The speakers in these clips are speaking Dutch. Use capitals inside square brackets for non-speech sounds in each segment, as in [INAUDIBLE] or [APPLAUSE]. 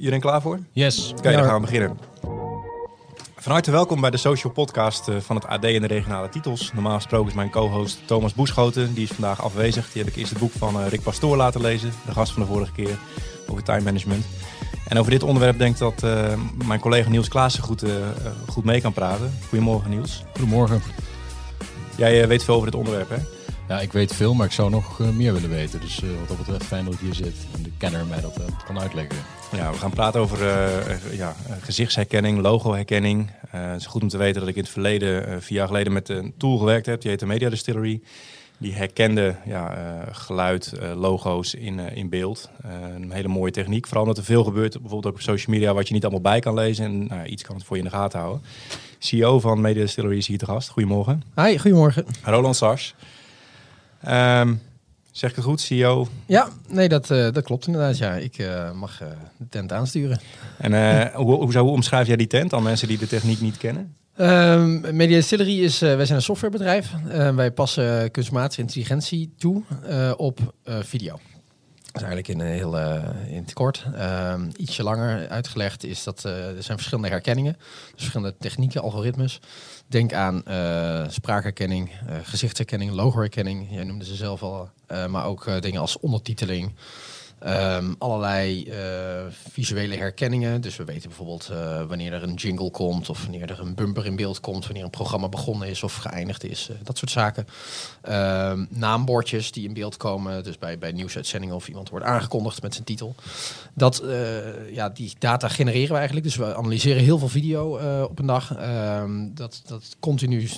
Iedereen klaar voor? Yes. Oké, dan gaan we beginnen. Van harte welkom bij de social podcast eh, van het AD en de regionale titels. Normaal gesproken is mijn co-host Thomas Boeschoten. Die is vandaag afwezig. Die heb ik eerst het boek van eh, Rick Pastoor laten lezen. De gast van de vorige keer over time management. En over dit onderwerp denk ik dat eh, mijn collega Niels Klaassen goed, goed mee kan praten. Goedemorgen Niels. Goedemorgen. Jij weet veel over dit onderwerp hè? Ja, ik weet veel, maar ik zou nog eh, meer willen weten. Dus eh, wat dat betreft fijn dat ik hier zit en de kenner mij dat eh, kan uitleggen. Ja, we gaan praten over eh, eh, ja, gezichtsherkenning, logoherkenning. Eh het is goed om te weten dat ik in het verleden, vier jaar geleden, met een tool gewerkt heb. Die heet de Media Distillery. Die herkende ja, eh, geluid, eh, logo's in, in beeld. Een hele mooie techniek. Vooral omdat er veel gebeurt, bijvoorbeeld ook op social media, wat je niet allemaal bij kan lezen. En nou, iets kan het voor je in de gaten houden. CEO van Media Distillery is hier te gast. Goedemorgen. Hi, goedemorgen. Roland Sars. Ehm, zeg ik het goed, CEO? Ja, nee, dat, eh, dat klopt inderdaad. Ja, ik eh, mag eh, de tent aansturen. En [LAUGHS] hoe, hoe, hoe omschrijf jij die tent aan mensen die de techniek niet kennen? Ehm Media Distillery is, wij zijn een softwarebedrijf. Eh, wij passen kunstmatige intelligentie toe op video. Dat is eigenlijk in, een heel, eh, in het kort. Ehm, ietsje langer uitgelegd is dat eh, er zijn verschillende herkenningen. Dus verschillende technieken, algoritmes. Denk aan eh, spraakherkenning, gezichtsherkenning, logoherkenning. Jij noemde ze zelf al. Maar ook dingen als ondertiteling. Ehm, allerlei eh, visuele herkenningen. Dus we weten bijvoorbeeld eh, wanneer er een jingle komt, of wanneer er een bumper in beeld komt, wanneer een programma begonnen is of geëindigd is. eh, dat soort zaken. Ehm, naambordjes die in beeld komen, dus bij, bij nieuwsuitzendingen of iemand wordt aangekondigd met zijn titel. Dat, ja, die data genereren we eigenlijk. Dus we analyseren heel veel video op een dag. Ehm, dat, dat continu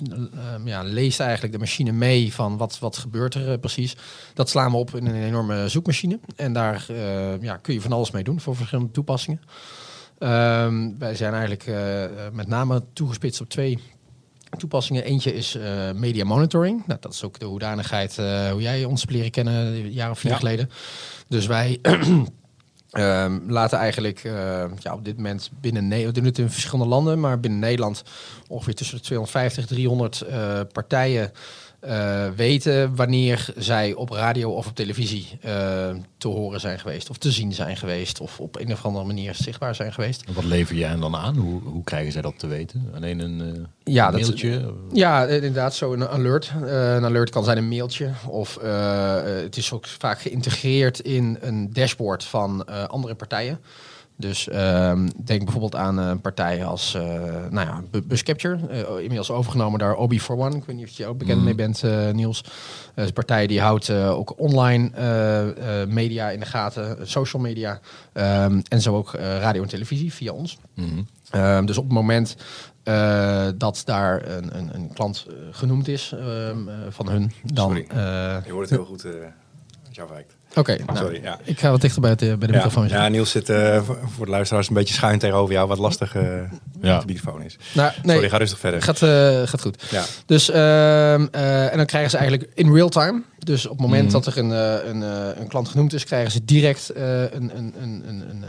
ja, leest eigenlijk de machine mee van wat, wat gebeurt er precies. Dat slaan we op in een enorme zoekmachine. En daar eh, ja, kun je van alles mee doen voor verschillende toepassingen. Ehm, wij zijn eigenlijk eh, met name toegespitst op twee toepassingen. Eentje is eh, media monitoring. Nou, dat is ook de hoedanigheid hoe jij ons hebt leren kennen een jaar of vier Ja. geleden. Dus wij [CLEARS THROAT] ehm, laten eigenlijk ja, op dit moment binnen Nederland, we doen het in verschillende landen, maar binnen Nederland ongeveer tussen de 250 300 eh, partijen eh, weten wanneer zij op radio of op televisie eh, te horen zijn geweest, of te zien zijn geweest, of op een of andere manier zichtbaar zijn geweest. En wat lever jij hen dan aan? Hoe, hoe krijgen zij dat te weten? Alleen een eh, Ja, mailtje? Ja, inderdaad, zo een alert. Een alert kan zijn een mailtje. Of het is ook vaak geïntegreerd in een dashboard van andere partijen. Dus ehm, denk bijvoorbeeld aan een partij als uh, nou ja, Bu- Buscapture. eh, inmiddels overgenomen door Obi41. Ik weet niet of je ook bekend Mm. mee bent, eh, Niels. Dat is een partij die houdt eh, ook online eh, eh, media in de gaten, eh, social media. ehm, en zo ook eh, radio en televisie via ons. Mhm. Ehm, dus op het moment eh, dat daar een, een, een klant eh, genoemd is eh, van hun, dan... Sorry. eh, Je hoort het heel goed eh als je Oké, nou, Sorry, ja. ik ga wat dichter bij, het, eh, bij de Ja, microfoon ja. Niels zit eh, voor de luisteraars een beetje schuin tegenover jou, wat lastig eh Ja. de microfoon is. Nou, nee, Sorry, ga rustig verder. gaat, eh, gaat goed. Ja. Dus, ehm, eh, en dan krijgen ze eigenlijk in real time. Dus op het moment Mhm. dat er een, eh, een, eh, een klant genoemd is, krijgen ze direct eh, een, een, een, een, een,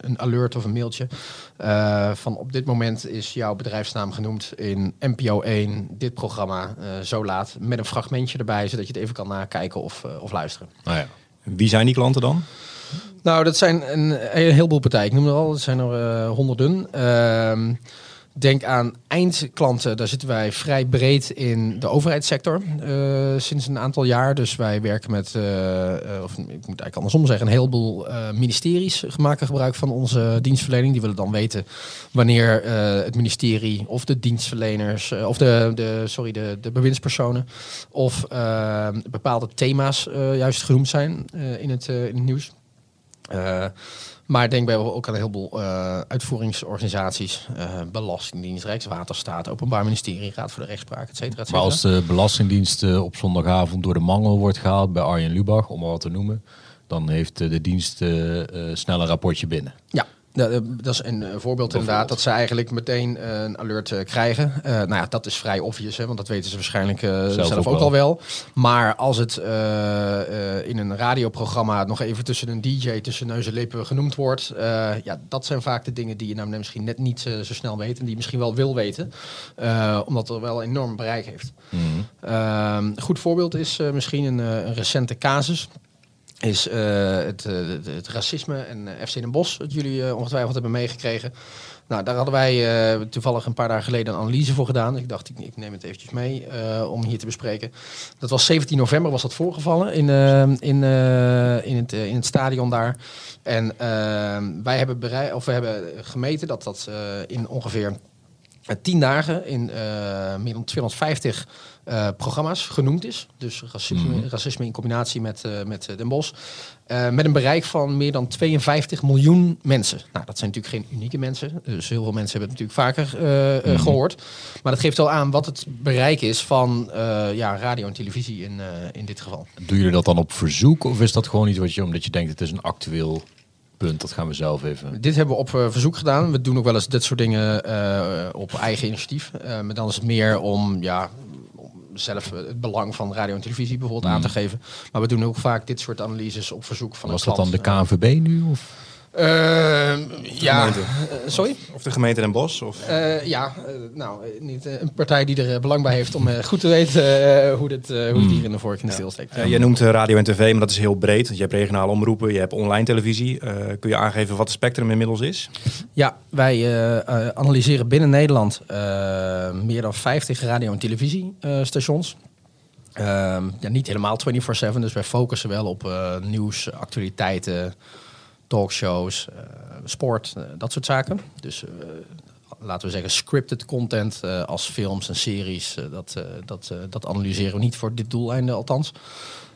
een alert of een mailtje. eh, van op dit moment is jouw bedrijfsnaam genoemd in NPO 1, dit programma, eh, zo laat. Met een fragmentje erbij, zodat je het even kan nakijken of, of luisteren. Nou ja. Wie zijn die klanten dan? Nou, dat zijn een, een heleboel partijen. Ik noem er al, dat zijn er eh, honderden. Denk aan eindklanten. Daar zitten wij vrij breed in de overheidssector eh, sinds een aantal jaar. Dus wij werken met, eh, eh, of ik moet eigenlijk andersom zeggen, een heleboel eh, ministeries maken gebruik van onze dienstverlening. Die willen dan weten wanneer het ministerie of de dienstverleners, of de, de, sorry, de, de bewindspersonen, of bepaalde thema's juist genoemd zijn in, het, in het nieuws. Maar denk bij ook aan een heleboel uh, uitvoeringsorganisaties, uh, Belastingdienst, Rijkswaterstaat, Openbaar Ministerie, Raad voor de Rechtspraak, et cetera. et Maar als de Belastingdienst uh, op zondagavond door de mangel wordt gehaald bij Arjen Lubach, om maar wat te noemen, dan heeft de dienst snel een rapportje binnen. Ja. Dat is een voorbeeld inderdaad, dat ze eigenlijk meteen uh, een alert krijgen. Uh, nou ja, dat is vrij obvious, hè, want dat weten ze waarschijnlijk uh, zelf, zelf, ook, al wel. Maar als het uh, in een radioprogramma nog even tussen een DJ, tussen neus en lippen genoemd wordt, ja, dat zijn vaak de dingen die je nou misschien net niet zo snel weet en die je misschien wel wil weten, omdat het wel een enorm bereik heeft. Mm -hmm. goed voorbeeld is misschien een, een recente casus. Is eh, het, eh, het, het racisme en eh, FC Den Bosch, dat jullie ongetwijfeld hebben meegekregen. Nou, daar hadden wij toevallig een paar dagen geleden een analyse voor gedaan. Ik dacht, ik, ik neem het eventjes mee om hier te bespreken. Dat was 17 november was dat voorgevallen in, in, in, het, in het stadion daar. En wij hebben, berei- of we hebben gemeten dat dat in ongeveer eh, 10 dagen in meer dan 250 eh, programma's genoemd is. Dus racisme, racisme in combinatie met, eh, met eh, Den Bosch. Met een bereik van meer dan 52 miljoen mensen. Nou, dat zijn natuurlijk geen unieke mensen. Dus heel veel mensen hebben het natuurlijk vaker eh, gehoord. Maar dat geeft wel aan wat het bereik is van ja, radio en televisie in, in dit geval. Doen jullie dat dan op verzoek of is dat gewoon iets wat je, omdat je denkt het is een actueel punt, dat gaan we zelf even... Dit hebben we op verzoek gedaan. We doen ook wel eens dit soort dingen op eigen initiatief. Maar dan is het meer om, ja, zelf eh, het belang van radio en televisie bijvoorbeeld aan te geven. Maar we doen ook vaak dit soort analyses op verzoek van Was een dat dan de. KNVB nu? Of? Eh, ja, eh, sorry? Of de gemeente Den Bosch? Of... Eh, ja, eh, nou, niet een partij die er belang bij heeft om goed te weten hoe, dit, hoe het hier in de vork in de stil steekt. Eh, jij noemt radio en tv, maar dat is heel breed. Want je hebt regionale omroepen, je hebt online televisie. Eh, kun je aangeven wat het spectrum inmiddels is? Ja, wij analyseren binnen Nederland meer dan 50 radio- en televisiestations. Ehm ja, niet helemaal 24-7, dus wij focussen wel op eh, nieuws, actualiteiten, talkshows, eh, sport, eh, dat soort zaken. Dus eh, laten we zeggen scripted content als films en series, dat, dat, dat analyseren we niet voor dit doeleinde althans.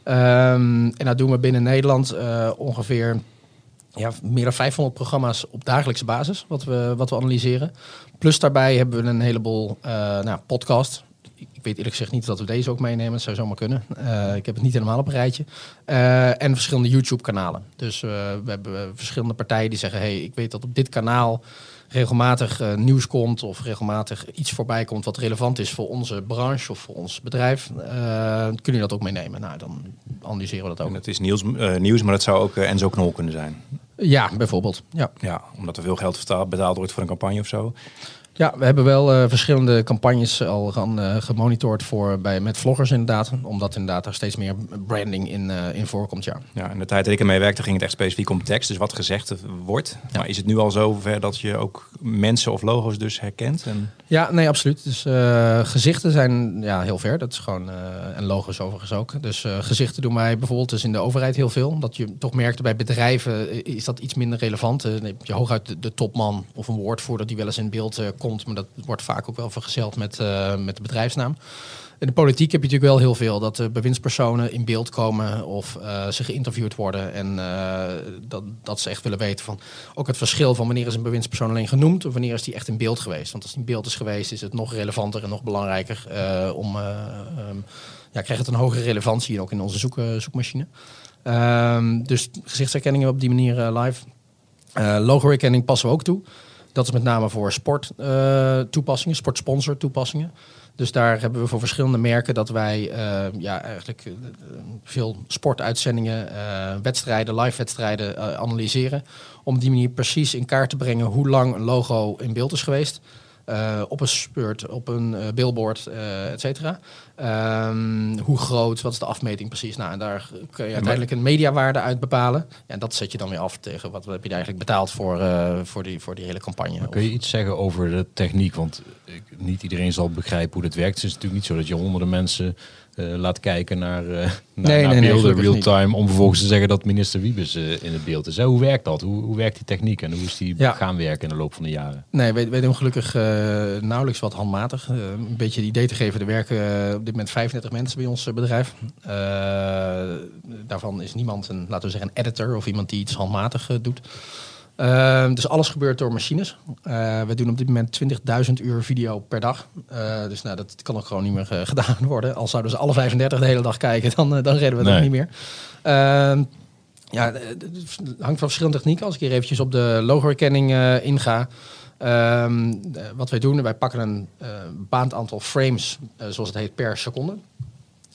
Ehm, en dat doen we binnen Nederland ongeveer ja, meer dan 500 programma's op dagelijkse basis, wat we, wat we analyseren. Plus daarbij hebben we een heleboel nou, podcasts. Ik weet eerlijk gezegd niet dat we deze ook meenemen. Dat zou zomaar kunnen. Uh, ik heb het niet helemaal op een rijtje. Uh, en verschillende YouTube-kanalen. Dus uh, we hebben verschillende partijen die zeggen... hey, ik weet dat op dit kanaal regelmatig nieuws komt... of regelmatig iets voorbij komt wat relevant is voor onze branche of voor ons bedrijf. Uh, kun je dat ook meenemen? Nou, dan analyseren we dat ook. En het is nieuws, uh, nieuws maar het zou ook Enzo Knol kunnen zijn. Ja, bijvoorbeeld. Ja. ja, omdat er veel geld betaald wordt voor een campagne of zo. Ja, we hebben wel uh, verschillende campagnes al gaan, uh, gemonitord voor bij, met vloggers inderdaad. Omdat inderdaad er steeds meer branding in, uh, in voorkomt, ja. Ja, in de tijd dat ik ermee werkte ging het echt specifiek om tekst. Dus wat gezegd wordt. Ja. Maar is het nu al zover dat je ook mensen of logo's dus herkent? En... Ja, nee, absoluut. Dus gezichten zijn ja, heel ver. Dat is gewoon, uh, en logo's overigens ook. Dus uh, gezichten doen wij bijvoorbeeld dus in de overheid heel veel. Dat je toch merkte bij bedrijven is dat iets minder relevant. Dan heb je hooguit de, de topman of een woordvoerder die wel eens in beeld komt. Maar dat wordt vaak ook wel vergezeld met, met de bedrijfsnaam. In de politiek heb je natuurlijk wel heel veel dat uh, bewindspersonen in beeld komen of uh, ze geïnterviewd worden en uh, dat, dat ze echt willen weten van ook het verschil van wanneer is een bewindspersoon alleen genoemd of wanneer is die echt in beeld geweest. Want als die in beeld is geweest is het nog relevanter en nog belangrijker om, um, ja, krijgt het een hogere relevantie ook in onze zoek, zoekmachine. Um, dus gezichtsherkenning op die manier eh, live. logo-herkenning passen we ook toe. Dat is met name voor sport toepassingen, sportsponsor toepassingen. Dus daar hebben we voor verschillende merken dat wij uh, ja, eigenlijk uh, veel sportuitzendingen, uh, wedstrijden, live wedstrijden analyseren. Om die manier precies in kaart te brengen hoe lang een logo in beeld is geweest. op een spurt, op een billboard, et cetera. Um, hoe groot, wat is de afmeting precies? Nou, en daar kun je uiteindelijk een mediawaarde uit bepalen. Ja, en dat zet je dan weer af tegen wat heb je eigenlijk betaald voor, voor, die, voor die hele campagne. Maar kun je iets zeggen over de techniek? Want niet iedereen zal begrijpen hoe dit werkt. Het is natuurlijk niet zo dat je honderden mensen uh, laat kijken naar, uh, [LAUGHS] naar, nee, naar nee, beelden nee, real-time... om vervolgens te zeggen dat minister Wiebes uh, in het beeld is. Hè? Hoe werkt dat? Hoe, hoe werkt die techniek en hoe is die ja. gaan werken in de loop van de jaren? Nee, wij, wij doen gelukkig nauwelijks wat handmatig. een beetje het idee te geven, er werken op dit moment 35 mensen bij ons bedrijf. daarvan is niemand een, laten we zeggen, een editor of iemand die iets handmatig doet. Uh, dus alles gebeurt door machines. Uh, we doen op dit moment 20.000 uur video per dag. Uh, dus nou, dat kan ook gewoon niet meer [LAUGHS] gedaan worden. Al zouden ze alle 35 de hele dag kijken, dan, dan redden we nee. ook niet meer. Ehm, ja, het hangt van verschillende technieken. Als ik hier eventjes op de logo-herkenning inga. Um, wat wij doen, wij pakken een bepaald aantal frames, zoals het heet, per seconde.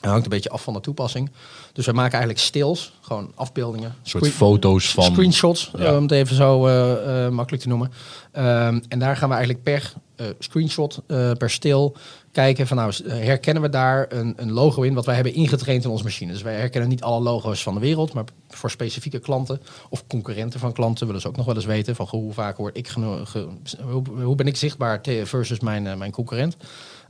Dat hangt een beetje af van de toepassing. Dus we maken eigenlijk stills, gewoon afbeeldingen. Een soort foto's van... Screenshots, ja. om het even zo uh, uh, makkelijk te noemen. Um, en daar gaan we eigenlijk per eh, screenshot eh, per stil kijken van nou herkennen we daar een, een logo in wat wij hebben ingetraind in onze machine. Dus wij herkennen niet alle logo's van de wereld, maar voor specifieke klanten of concurrenten van klanten willen ze ook nog wel eens weten van hoe vaak word ik geno- ge- hoe, ben ik zichtbaar versus mijn, eh, mijn concurrent.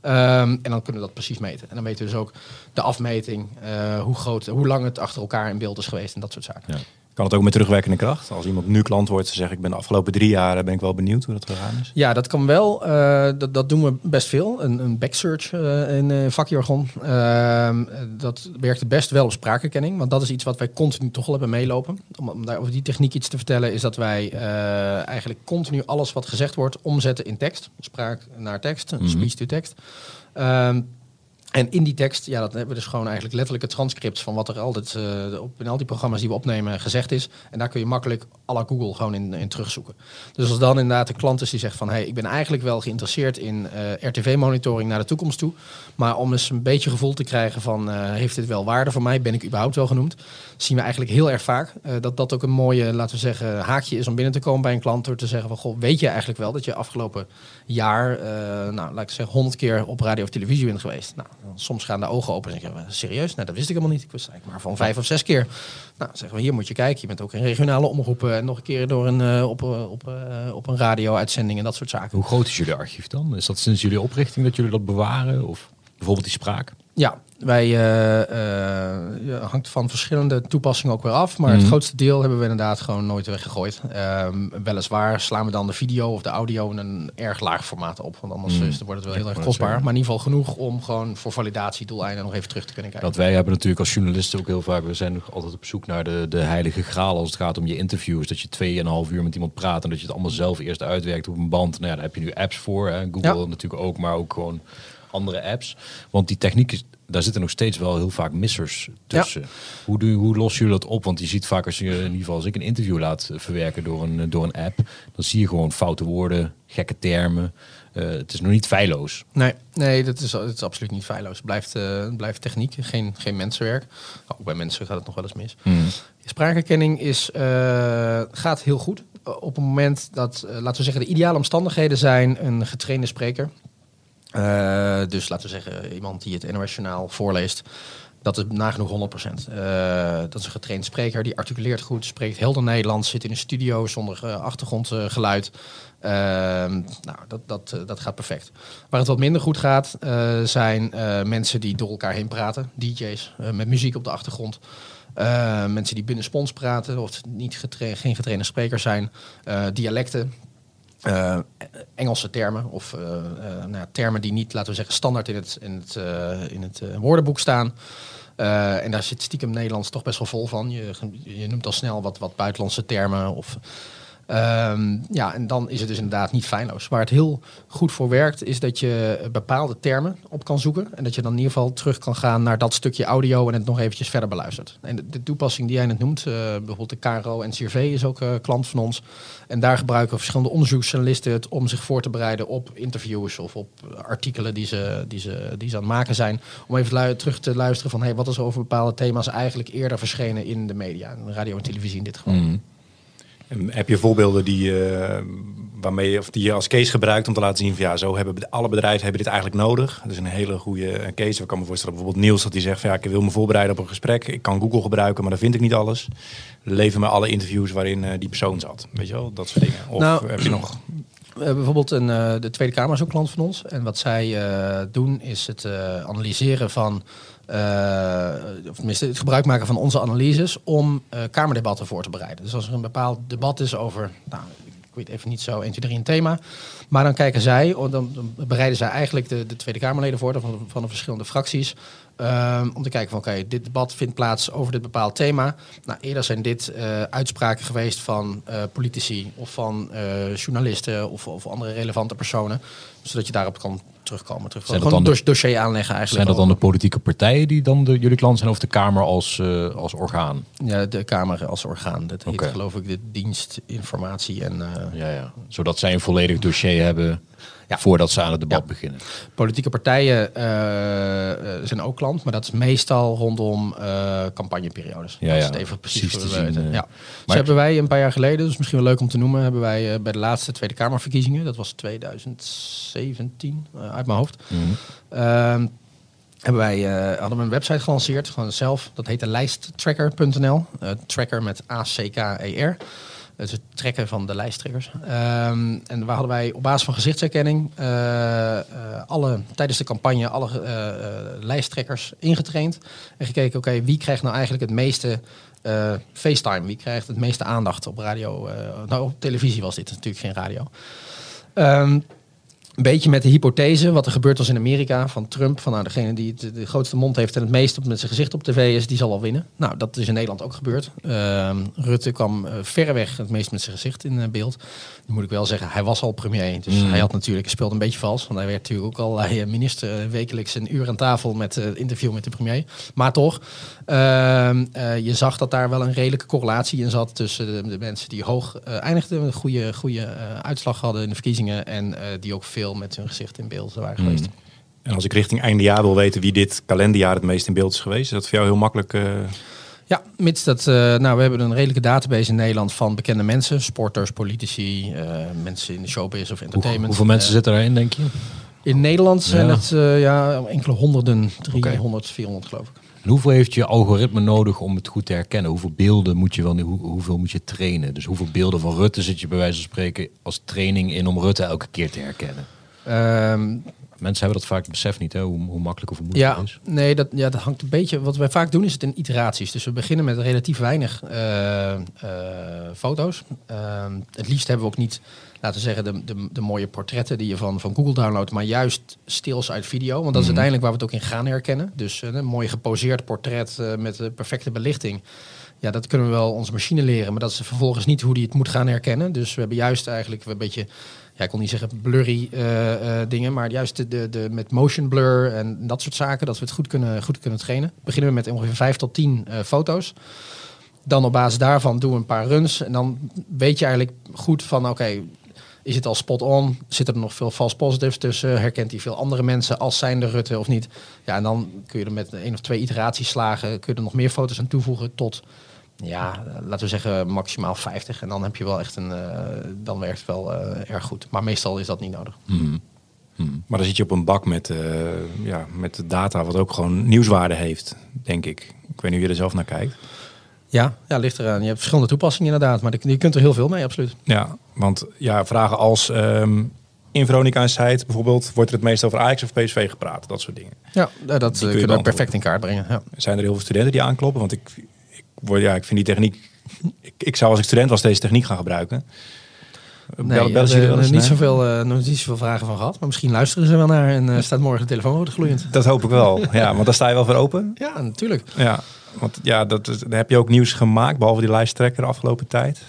Ehm, en dan kunnen we dat precies meten. En dan weten we dus ook de afmeting, eh, hoe groot, hoe lang het achter elkaar in beeld is geweest en dat soort zaken. Ja. Kan het ook met terugwerkende kracht? Als iemand nu klant wordt, ze zeggen ik ben de afgelopen drie jaar, ben ik wel benieuwd hoe dat gegaan is. Ja, dat kan wel. Eh, dat, dat doen we best veel. Een, een backsearch eh, in uh, vakjargon. Ehm, dat werkt het best wel op spraakherkenning. Want dat is iets wat wij continu toch wel hebben meelopen. Om, om daar over die techniek iets te vertellen, is dat wij eigenlijk continu alles wat gezegd wordt omzetten in tekst. Spraak naar tekst, Mhm. speech to tekst. Ehm, en in die tekst, ja, dat hebben we dus gewoon eigenlijk letterlijk het transcript van wat er altijd uh, op, in al die programma's die we opnemen gezegd is. En daar kun je makkelijk à la Google gewoon in, in terugzoeken. Dus als dan inderdaad de klant is die zegt van, hé, hey, ik ben eigenlijk wel geïnteresseerd in uh, RTV-monitoring naar de toekomst toe. Maar om eens een beetje gevoel te krijgen van, uh, heeft dit wel waarde voor mij? Ben ik überhaupt wel genoemd? Zien we eigenlijk heel erg vaak. Dat dat ook een mooie, laten we zeggen, haakje is om binnen te komen bij een klant. Door te zeggen van, goh, weet je eigenlijk wel dat je afgelopen jaar, nou, laat ik zeggen, honderd keer op radio of televisie bent geweest? Nou, soms gaan de ogen open en zeggen serieus? Nou, dat wist ik helemaal niet. Ik wist eigenlijk maar van vijf of zes keer. Nou, zeggen we, hier moet je kijken. Je bent ook in regionale omroepen en nog een keer door een, uh, op, uh, op, op een radio-uitzending en dat soort zaken. Hoe groot is jullie archief dan? Is dat sinds jullie oprichting dat jullie dat bewaren? Of bijvoorbeeld die spraak? Ja, wij uh, hangt van verschillende toepassingen ook weer af. Maar mm. het grootste deel hebben we inderdaad gewoon nooit weggegooid. Um, weliswaar slaan we dan de video of de audio in een erg laag formaat op. Want anders mm. is, wordt het wel heel erg kostbaar. Maar in ieder geval genoeg om gewoon voor validatiedoeleinden nog even terug te kunnen kijken. Dat wij hebben natuurlijk als journalisten ook heel vaak... We zijn altijd op zoek naar de, de heilige graal als het gaat om je interviews. Dat je tweeënhalf uur met iemand praat en dat je het allemaal zelf eerst uitwerkt op een band. Nou ja, daar heb je nu apps voor. Hè. Google ja. natuurlijk ook, maar ook gewoon andere apps. Want die techniek is, daar zitten nog steeds wel heel vaak missers tussen. Ja. Hoe, doe, hoe lossen jullie dat op? Want je ziet vaak als je in ieder geval als ik een interview laat verwerken door een, door een app, dan zie je gewoon foute woorden, gekke termen. Uh, het is nog niet feilloos. Nee, nee dat, is, dat is absoluut niet feilloos. Het blijft, uh, blijft techniek, geen, geen mensenwerk. Ook bij mensen gaat het nog wel eens mis. Mm. Spraakherkenning is, uh, gaat heel goed. Op het moment dat, laten we zeggen, de ideale omstandigheden zijn een getrainde spreker. Uh, dus laten we zeggen, iemand die het internationaal voorleest, dat is nagenoeg 100%. Uh, dat is een getraind spreker, die articuleert goed, spreekt helder Nederlands, zit in een studio zonder uh, achtergrondgeluid. nou, dat, dat, dat gaat perfect. Waar het wat minder goed gaat, zijn mensen die door elkaar heen praten, DJ's met muziek op de achtergrond. Mensen die binnen spons praten of niet geen getrainde sprekers zijn. Dialecten. Uh, Engelse termen of uh, uh, nou, termen die niet, laten we zeggen, standaard in het, in het, in het woordenboek staan. en daar zit stiekem Nederlands toch best wel vol van. Je, je noemt al snel wat, wat buitenlandse termen. Of, um, ja, en dan is het dus inderdaad niet feilloos. Waar het heel goed voor werkt, is dat je bepaalde termen op kan zoeken. En dat je dan in ieder geval terug kan gaan naar dat stukje audio en het nog eventjes verder beluistert. En de, toepassing die jij net noemt, bijvoorbeeld de KRO en CRV is ook klant van ons. En daar gebruiken verschillende onderzoeksjournalisten het om zich voor te bereiden op interviews of op artikelen die ze, die ze, die ze aan het maken zijn. Om even terug te luisteren van hey, wat is er over bepaalde thema's eigenlijk eerder verschenen in de media, radio en televisie in dit geval. Mm. En heb je voorbeelden die, uh, waarmee je, of die je als case gebruikt om te laten zien van ja, zo hebben alle bedrijven hebben dit eigenlijk nodig. Dat is een hele goede case. Ik kan me voorstellen bijvoorbeeld Niels dat hij zegt van ja, ik wil me voorbereiden op een gesprek. Ik kan Google gebruiken, maar dan vind ik niet alles. Leven me alle interviews waarin uh, die persoon zat. Weet je wel, dat soort dingen. Of nou, heb je nog... [CLEARS THROAT] We hebben bijvoorbeeld een, de Tweede Kamer is ook klant van ons. En wat zij doen is het analyseren van, of tenminste het gebruik maken van onze analyses om Kamerdebatten voor te bereiden. Dus als er een bepaald debat is over, nou, ik weet even niet zo 1, 2, 3 een thema. Maar dan kijken zij, dan, dan bereiden zij eigenlijk de, de Tweede Kamerleden voor van, van de verschillende fracties. Um, om te kijken van oké, okay, dit debat vindt plaats over dit bepaald thema. Nou, eerder zijn dit uh, uitspraken geweest van uh, politici of van uh, journalisten of, of, andere relevante personen. Zodat je daarop kan terugkomen. Terug. Zijn Gewoon dan een dossier aanleggen eigenlijk. Zijn dat dan de politieke partijen die dan de, jullie klant zijn of de Kamer als, als orgaan? Ja, de Kamer als orgaan. Dat heet okay. geloof ik de dienst informatie en... ja, ja. Zodat zij een volledig dossier hebben. Ja. Voordat ze aan het debat Ja. beginnen. Politieke partijen eh, eh, zijn ook klant, maar dat is meestal rondom eh, campagneperiodes. Ja, Dat is het even precies, Precies te zien, ja. Maar- hebben wij een paar jaar geleden, dus misschien wel leuk om te noemen, hebben wij bij de laatste Tweede Kamerverkiezingen, dat was 2017 eh, uit mijn hoofd, Mhm. Ehm, hebben wij, hadden we een website gelanceerd, gewoon zelf. Dat heette lijsttracker.nl. Tracker met A-C-K-E-R. Het trekken van de lijsttrekkers. Ehm, en waar hadden wij op basis van gezichtsherkenning eh, eh, alle, tijdens de campagne alle eh, lijsttrekkers ingetraind. En gekeken, oké, wie krijgt nou eigenlijk het meeste FaceTime? Wie krijgt het meeste aandacht op radio? nou, op televisie was dit natuurlijk geen radio. Ehm, een beetje met de hypothese, wat er gebeurd was in Amerika van Trump. Van nou, degene die het, de grootste mond heeft en het meest op met zijn gezicht op tv is, die zal wel winnen. Nou, dat is in Nederland ook gebeurd. Ehm, Rutte kwam eh, verreweg het meest met zijn gezicht in eh, beeld. Nu moet ik wel zeggen, hij was al premier. Dus Mm. hij had natuurlijk, speelde een beetje vals. Want hij werd natuurlijk ook al eh, minister wekelijks een uur aan tafel met interview met de premier. Maar toch, ehm, eh, je zag dat daar wel een redelijke correlatie in zat tussen de, de mensen die hoog eindigden, een goede, goede uitslag hadden in de verkiezingen en die ook veel met hun gezicht in beeld waren geweest. En als ik richting einde jaar wil weten wie dit kalenderjaar het meest in beeld is geweest, is dat voor jou heel makkelijk. eh, Ja, mits dat, eh, nou, we hebben een redelijke database in Nederland van bekende mensen, sporters, politici, eh, mensen in de showbiz of Hoe- entertainment. hoeveel mensen zitten daarin, denk je? In Nederland zijn Ja. het eh, ja, enkele honderden, 300, 400 geloof ik. En hoeveel heeft je algoritme nodig om het goed te herkennen? Hoeveel beelden moet je wel, hoe, hoeveel moet je trainen? Dus hoeveel beelden van Rutte zit je bij wijze van spreken als training in om Rutte elke keer te herkennen? Ehm, Mensen hebben dat vaak besef niet, hè? Hoe, hoe makkelijk of hoe moeilijk Ja, het is. nee, dat, ja, dat hangt een beetje. Wat wij vaak doen is het in iteraties. Dus we beginnen met relatief weinig eh, eh, foto's. Ehm, het liefst hebben we ook niet, laten we zeggen, de, de, de mooie portretten die je van, van Google downloadt, maar juist stils uit video. Want dat is Mhm. uiteindelijk waar we het ook in gaan herkennen. Dus eh, een mooi geposeerd portret eh, met de perfecte belichting. Ja, dat kunnen we wel onze machine leren, maar dat is vervolgens niet hoe die het moet gaan herkennen. Dus we hebben juist eigenlijk een beetje, ja, ik kon niet zeggen blurry eh, dingen, maar juist de, de, de, met motion blur en dat soort zaken, dat we het goed kunnen, goed kunnen trainen. Beginnen we met ongeveer 5 tot 10 eh, foto's. Dan op basis daarvan doen we een paar runs en dan weet je eigenlijk goed van, oké, is het al spot on? Zitten er nog veel false positives tussen? Herkent hij veel andere mensen als zijnde Rutte of niet? Ja, en dan kun je er met één of twee iteraties slagen, kun je er nog meer foto's aan toevoegen tot, ja, laten we zeggen maximaal 50. En dan heb je wel echt een, eh, dan werkt het wel eh, erg goed. Maar meestal is dat niet nodig. Mhm. maar dan zit je op een bak met, eh, ja, met data wat ook gewoon nieuwswaarde heeft, denk ik. Ik weet niet hoe je er zelf naar kijkt. Ja, ja, ligt eraan. Je hebt verschillende toepassingen inderdaad, maar je kunt er heel veel mee, absoluut. Ja, want ja, vragen als ehm, in Veronica's site bijvoorbeeld, wordt er het meest over Ajax of PSV gepraat? Dat soort dingen. Ja, dat kun eh, je kunnen we beantwoorden. perfect in kaart brengen. Ja. Zijn er heel veel studenten die aankloppen? Want ik, ik, word, ja, ik vind die techniek... Ik, ik zou als ik student was deze techniek gaan gebruiken. Nee, hebben eens niet zoveel, eh, nog niet zoveel vragen van gehad. Maar misschien luisteren ze wel naar en eh, staat morgen de telefoon rood gloeiend. Dat hoop ik wel. Ja, want daar sta je wel voor open. Ja, natuurlijk. Ja, want ja, dat, daar heb je ook nieuws gemaakt, behalve die lijsttrekker de afgelopen tijd.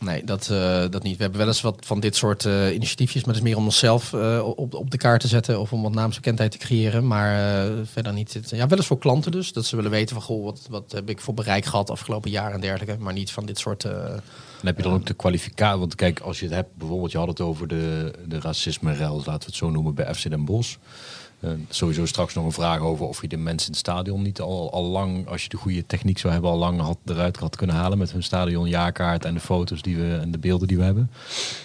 Nee, dat, eh, dat niet. We hebben wel eens wat van dit soort eh, initiatiefjes, maar dat is meer om onszelf eh, op, op de kaart te zetten of om wat naamsbekendheid te creëren. Maar eh, verder niet. Ja, wel eens voor klanten dus, dat ze willen weten van goh, wat, wat heb ik voor bereik gehad afgelopen jaar en dergelijke. Maar niet van dit soort. eh, Dan heb je dan ook de kwalificatie. Want kijk, als je het hebt, bijvoorbeeld, je had het over de, de racisme-rel, laten we het zo noemen, bij FC Den Bosch. Eh, sowieso straks nog een vraag over of je de mensen in het stadion niet al, al lang, als je de goede techniek zou hebben, al lang had, eruit had kunnen halen met hun stadionjaarkaart en de foto's die we en de beelden die we hebben.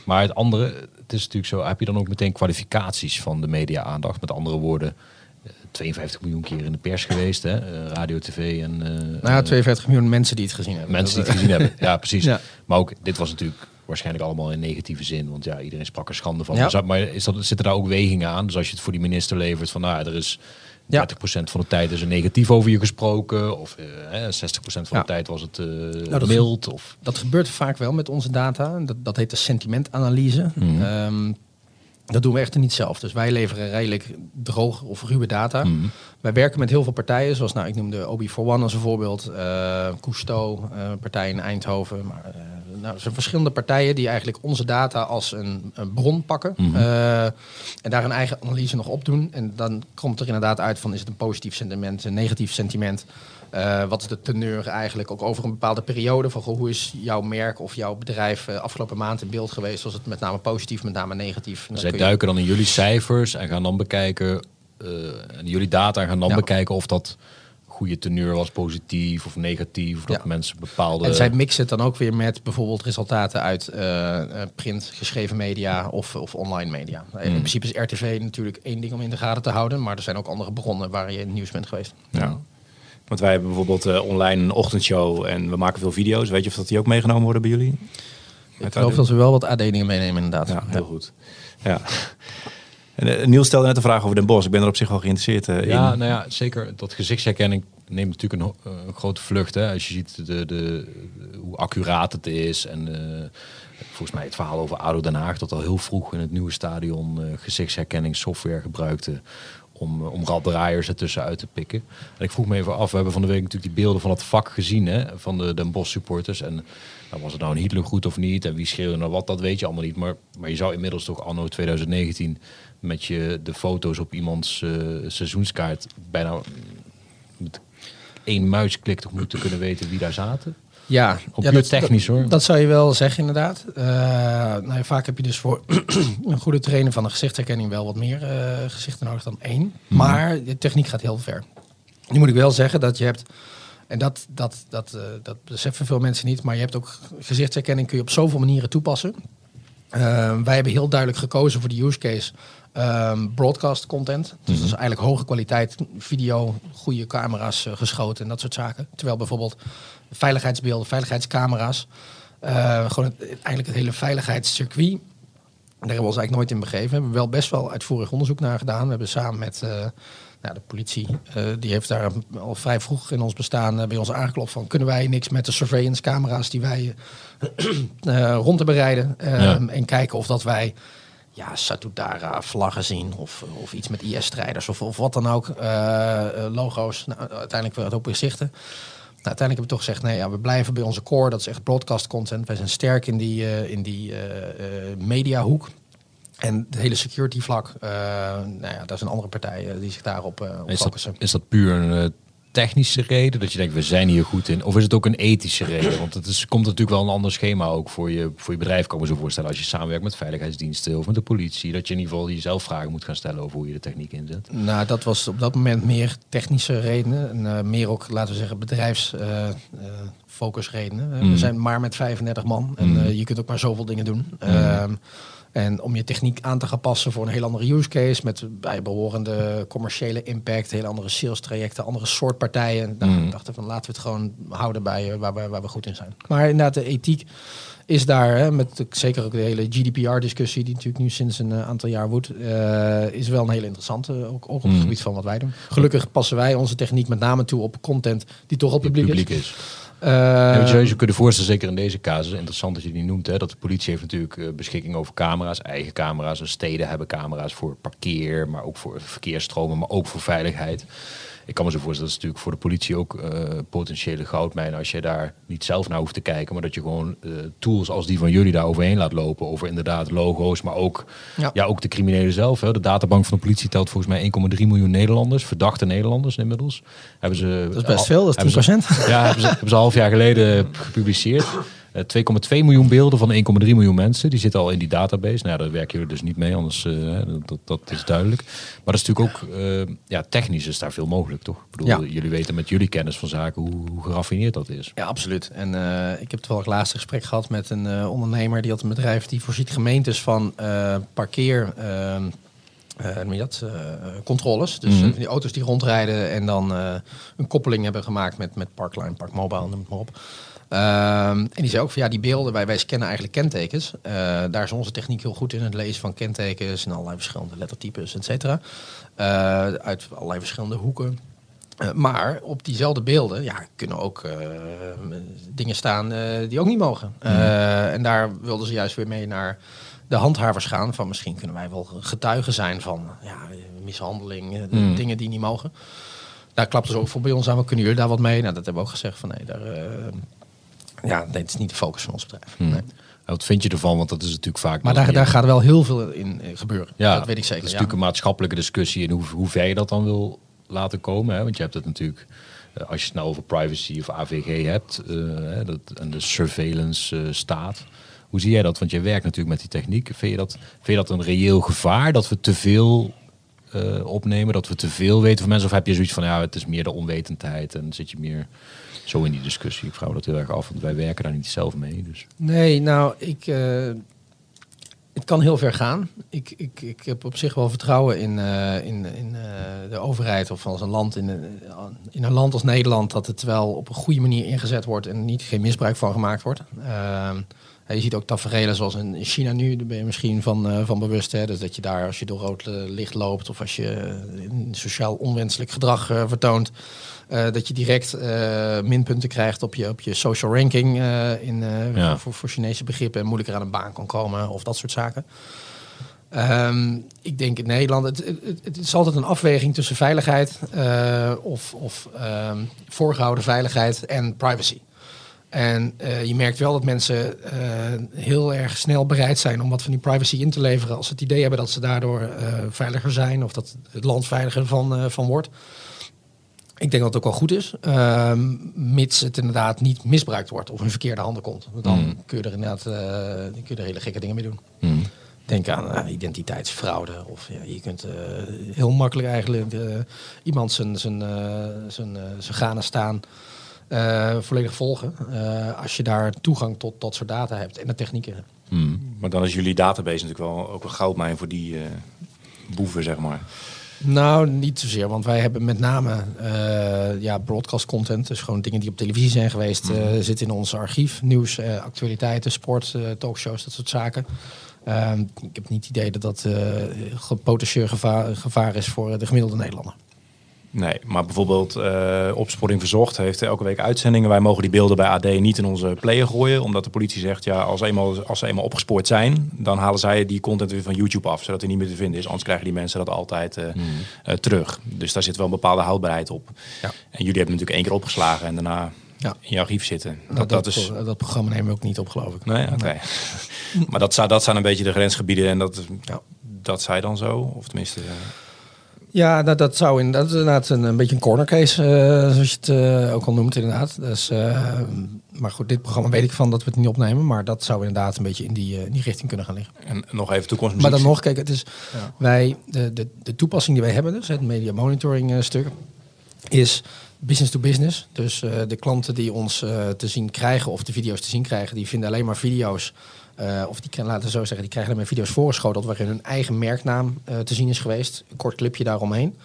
Maar het andere, het is natuurlijk zo, heb je dan ook meteen kwalificaties van de media-aandacht? Met andere woorden, eh, 52 miljoen keer in de pers geweest, hè? eh, radio, tv en. eh, nou ja, eh, 52 miljoen mensen die het gezien hebben. Mensen die het gezien hebben. [LAUGHS] Ja, precies. Ja. Maar ook, dit was natuurlijk waarschijnlijk allemaal in negatieve zin. Want ja, iedereen sprak er schande van. Ja. Maar zou- Maar is dat, zitten daar ook wegingen aan? Dus als je het voor die minister levert van, nou, er is 30% van de tijd is er negatief over je gesproken. Of eh, hè, 60% van Ja. de tijd was het eh dat- mild. Of, Dat gebeurt vaak wel met onze data. Dat, dat heet de sentimentanalyse. Ehm, dat doen we echter niet zelf. Dus wij leveren redelijk droge of ruwe data. Mhm. Wij werken met heel veel partijen, zoals nou, ik noemde Obi for One als een voorbeeld, eh Cousteau, eh, partij in Eindhoven. Maar, eh, nou, er zijn verschillende partijen die eigenlijk onze data als een, een bron pakken Mhm. eh, en daar een eigen analyse nog op doen. En dan komt er inderdaad uit van is het een positief sentiment, een negatief sentiment. Eh, wat is de teneur eigenlijk ook over een bepaalde periode? Van goh, hoe is jouw merk of jouw bedrijf eh, afgelopen maand in beeld geweest? Was het met name positief, met name negatief? Zij je- duiken dan in jullie cijfers en gaan dan bekijken, en jullie data en gaan dan Ja. bekijken of dat goede teneur was, positief of negatief, of dat Ja. mensen bepaalde... En zij mixen het dan ook weer met bijvoorbeeld resultaten uit eh, print, geschreven media of, of online media. Hmm. In principe is RTV natuurlijk één ding om in de gaten te houden, maar er zijn ook andere bronnen waar je in het nieuws bent geweest. Ja. Want wij hebben bijvoorbeeld eh, online een ochtendshow en we maken veel video's. Weet je of dat die ook meegenomen worden bij jullie? Ik geloof dat we wel wat AD-dingen meenemen inderdaad. Ja, heel goed. Ja. En, eh, Niels stelde net een vraag over Den Bosch. Ik ben er op zich wel geïnteresseerd eh, Ja, in. nou ja, zeker. Dat gezichtsherkenning neemt natuurlijk een, ho- een grote vlucht. Hè? Als je ziet de, de, hoe accuraat het is. En eh, volgens mij het verhaal over ADO Den Haag... dat al heel vroeg in het nieuwe stadion eh gezichtsherkenning software gebruikte... om, eh, om raddraaiers ertussen uit te pikken. En ik vroeg me even af, we hebben van de week natuurlijk die beelden van het vak gezien... Hè? van de Den Bosch supporters. En nou, was het nou een Hitler goed of niet? En wie schreeuwde nou wat, dat weet je allemaal niet. Maar, maar je zou inmiddels toch anno 2019... met je de foto's op iemands eh, seizoenskaart... bijna met één muisklik toch moeten kunnen weten wie daar zaten. Ja, Op ja, dat, technisch, hoor. Dat zou je wel zeggen, inderdaad. Eh, nou ja, vaak heb je dus voor [CLEARS THROAT] een goede trainer van een gezichtsherkenning wel wat meer eh, gezichten nodig dan één. Mhm. Maar de techniek gaat heel ver. Nu moet ik wel zeggen dat je hebt, en dat, dat, dat, dat beseffen veel mensen niet, maar je hebt ook gezichtsherkenning kun je op zoveel manieren toepassen. Wij hebben heel duidelijk gekozen voor de use case ehm, broadcast content. Dus Mhm. dat is eigenlijk hoge kwaliteit video, goede camera's eh, geschoten en dat soort zaken. Terwijl bijvoorbeeld veiligheidsbeelden, veiligheidscamera's, eh, gewoon het, eigenlijk het hele veiligheidscircuit, daar hebben we ons eigenlijk nooit in begeven. We hebben wel best wel uitvoerig onderzoek naar gedaan. We hebben samen met eh, nou, de politie, die heeft daar al vrij vroeg in ons bestaan bij ons aangeklopt van kunnen wij niks met de surveillance camera's die wij [CLEARS THROAT] rond te bereiden eh, Ja. en kijken of dat wij ja, Satudara vlaggen zien of, of iets met IS-strijders of, of wat dan ook, eh, eh, logo's. Nou, uiteindelijk we het ook bezichten. Nou, uiteindelijk hebben we toch gezegd, nee, ja, we blijven bij onze core. Dat is echt broadcast content. Wij zijn sterk in die, eh, in die eh, eh, mediahoek. En het hele security vlak, eh nou ja, daar zijn andere partijen die zich daarop eh, op Is focussen. dat, is dat puur een eh, technische reden? Dat je denkt, we zijn hier goed in? Of is het ook een ethische reden? Want het is, komt natuurlijk wel een ander schema ook voor je, voor je bedrijf, kan ik me zo voorstellen. Als je samenwerkt met veiligheidsdiensten of met de politie. Dat je in ieder geval jezelf vragen moet gaan stellen over hoe je de techniek inzet. Nou, dat was op dat moment meer technische redenen. En eh, meer ook, laten we zeggen, bedrijfsfocusredenen. Mm. We zijn maar met 35 man. En Mm. je kunt ook maar zoveel dingen doen. Ehm, en om je techniek aan te gaan passen voor een heel andere use case. Met bijbehorende commerciële impact. Heel andere sales trajecten. Andere soort partijen. Nou, Mm. we dachten van laten we het gewoon houden bij eh, waar, we, waar we goed in zijn. Maar inderdaad, de ethiek is daar, hè, met zeker ook de hele GDPR-discussie, die natuurlijk nu sinds een eh, aantal jaar woedt, eh, is wel een hele interessante, ook, ook op het Mm. gebied van wat wij doen. Gelukkig passen wij onze techniek met name toe op content die toch al publiek, publiek is. is. Want je zou je kunnen voorstellen, zeker in deze casus, interessant dat je die noemt, hè, dat de politie heeft natuurlijk eh, beschikking over camera's, eigen camera's. En steden hebben camera's voor parkeer, maar ook voor verkeersstromen, maar ook voor veiligheid. Ik kan me zo voorstellen, dat is natuurlijk voor de politie ook eh, potentiële goudmijnen als je daar niet zelf naar hoeft te kijken, maar dat je gewoon eh, tools als die van jullie daar overheen laat lopen, over inderdaad logo's, maar ook, Ja. ja. ook de criminelen zelf. Hè. De databank van de politie telt volgens mij 1,3 miljoen Nederlanders, verdachte Nederlanders inmiddels. Hebben ze, dat is best veel, dat is 10%. hebben ze- ja, hebben ze, hebben ze een half jaar geleden [LAUGHS] gepubliceerd. Eh, 2,2 miljoen beelden van 1,3 miljoen mensen. Die zitten al in die database. Nou, daar werken jullie dus niet mee, anders eh, dat, dat, is duidelijk. Maar dat is natuurlijk ook, eh, ja, technisch is daar veel mogelijk, toch? Ik bedoel, Ja. jullie weten met jullie kennis van zaken hoe, hoe geraffineerd dat is. Ja, absoluut. En eh, ik heb toevallig laatst een gesprek gehad met een eh, ondernemer die had een bedrijf die voorziet gemeentes van eh, parkeer. Eh, je dat? eh, controles. Dus Mhm. eh, die auto's die rondrijden en dan eh, een koppeling hebben gemaakt met, met Parkline, Parkmobile, noem het maar op. Ehm, en die zei ook van ja, die beelden, wij, wij scannen eigenlijk kentekens. Eh, daar is onze techniek heel goed in, het lezen van kentekens en allerlei verschillende lettertypes, et cetera. Eh, uit allerlei verschillende hoeken. Eh, maar op diezelfde beelden ja, kunnen ook eh, dingen staan eh, die ook niet mogen. Eh, en daar wilden ze juist weer mee naar de handhavers gaan. Van misschien kunnen wij wel getuigen zijn van ja, mishandeling, eh, de Mm. dingen die niet mogen. Daar klapten ze ook voor bij ons aan. We kunnen jullie daar wat mee? Nou, dat hebben we ook gezegd van nee, daar, eh, ja, het is niet de focus van ons bedrijf. Hmm. Nee. En Wat vind je ervan? Want dat is natuurlijk vaak... Maar daar, daar gaat wel heel veel in eh, gebeuren. Ja, dat weet ik zeker. Het is ja. natuurlijk een maatschappelijke discussie in hoe, hoe ver je dat dan wil laten komen. Hè? Want je hebt het natuurlijk als je het nou over privacy of AVG hebt uh, dat, en de surveillance uh, staat. Hoe zie jij dat? Want jij werkt natuurlijk met die techniek. Vind je dat, vind je dat een reëel gevaar dat we te veel opnemen, dat we te veel weten van mensen? Of heb je zoiets van ja, het is meer de onwetendheid en zit je meer zo in die discussie? Ik vraag dat heel erg af, want wij werken daar niet zelf mee. Dus. Nee, nou, ik het kan heel ver gaan. Ik, ik, ik heb op zich wel vertrouwen in, uh, in, in de overheid of als een land in, in een land als Nederland dat het wel op een goede manier ingezet wordt en niet geen misbruik van gemaakt wordt. Uh, je ziet ook tafereelen zoals in China nu, daar ben je misschien van, uh, van bewust. Hè? Dus dat je daar als je door rood licht loopt of als je sociaal onwenselijk gedrag vertoont, uh, dat je direct uh, minpunten krijgt op je, op je social ranking uh, in, ja. voor, voor Chinese begrippen en moeilijker aan een baan kan komen of dat soort zaken. Um, ik denk in Nederland, het, het, het, is altijd een afweging tussen veiligheid of, of um, voorgehouden veiligheid en privacy. En uh, je merkt wel dat mensen uh, heel erg snel bereid zijn om wat van die privacy in te leveren. Als ze het idee hebben dat ze daardoor uh, veiliger zijn of dat het land veiliger van, van wordt. Ik denk dat het ook wel goed is, uh, mits het inderdaad niet misbruikt wordt of in verkeerde handen komt. Dan mm. kun je er inderdaad kun je er hele gekke dingen mee doen. Mm. Denk aan identiteitsfraude of ja, je kunt heel makkelijk eigenlijk iemand zijn, zijn, zijn, zijn staan volledig volgen als je daar toegang tot dat soort data hebt en de technieken hebt. Mm. Maar dan is jullie database natuurlijk wel ook een goudmijn voor die boeven, zeg maar. Nou, niet zozeer, want wij hebben met name ja, broadcast content, dus gewoon dingen die op televisie zijn geweest, mm -hmm. zitten in ons archief. Nieuws, actualiteiten, sport, talkshows, dat soort zaken. Ehm, ik heb niet het idee dat dat potentieel gevaar, gevaar is voor de gemiddelde Nederlander. Nee, maar bijvoorbeeld uh, Opsporing Verzocht heeft elke week uitzendingen. Wij mogen die beelden bij AD niet in onze player gooien. Omdat de politie zegt, ja, als, eenmaal, als ze eenmaal opgespoord zijn... dan halen zij die content weer van YouTube af. Zodat hij niet meer te vinden is. Anders krijgen die mensen dat altijd uh, mm. uh, terug. Dus daar zit wel een bepaalde houdbaarheid op. Ja. En jullie hebben natuurlijk één keer opgeslagen en daarna ja. in je archief zitten. Dat, dat, dat, is... dat programma nemen we ook niet op, geloof ik. Nee, oké. Okay. Nee. [LAUGHS] maar dat, dat zijn een beetje de grensgebieden en dat, ja. dat zij dan zo? Of tenminste... Ja, dat, dat zou in, dat is inderdaad een, een beetje een corner case, uh, zoals je het uh, ook al noemt inderdaad. Dus, uh, maar goed, dit programma weet ik van dat we het niet opnemen, maar dat zou inderdaad een beetje in die, in die richting kunnen gaan liggen. En nog even toekomst. Maar dan nog, kijk, het is ja. wij, de, de, de toepassing die wij hebben, dus het media monitoring stuk, is business to business. Dus de klanten die ons te zien krijgen of de video's te zien krijgen, die vinden alleen maar video's uh, of die laten zo zeggen, die krijgen dan met video's voorgeschoteld waarin hun eigen merknaam uh, te zien is geweest. Een kort clipje daaromheen.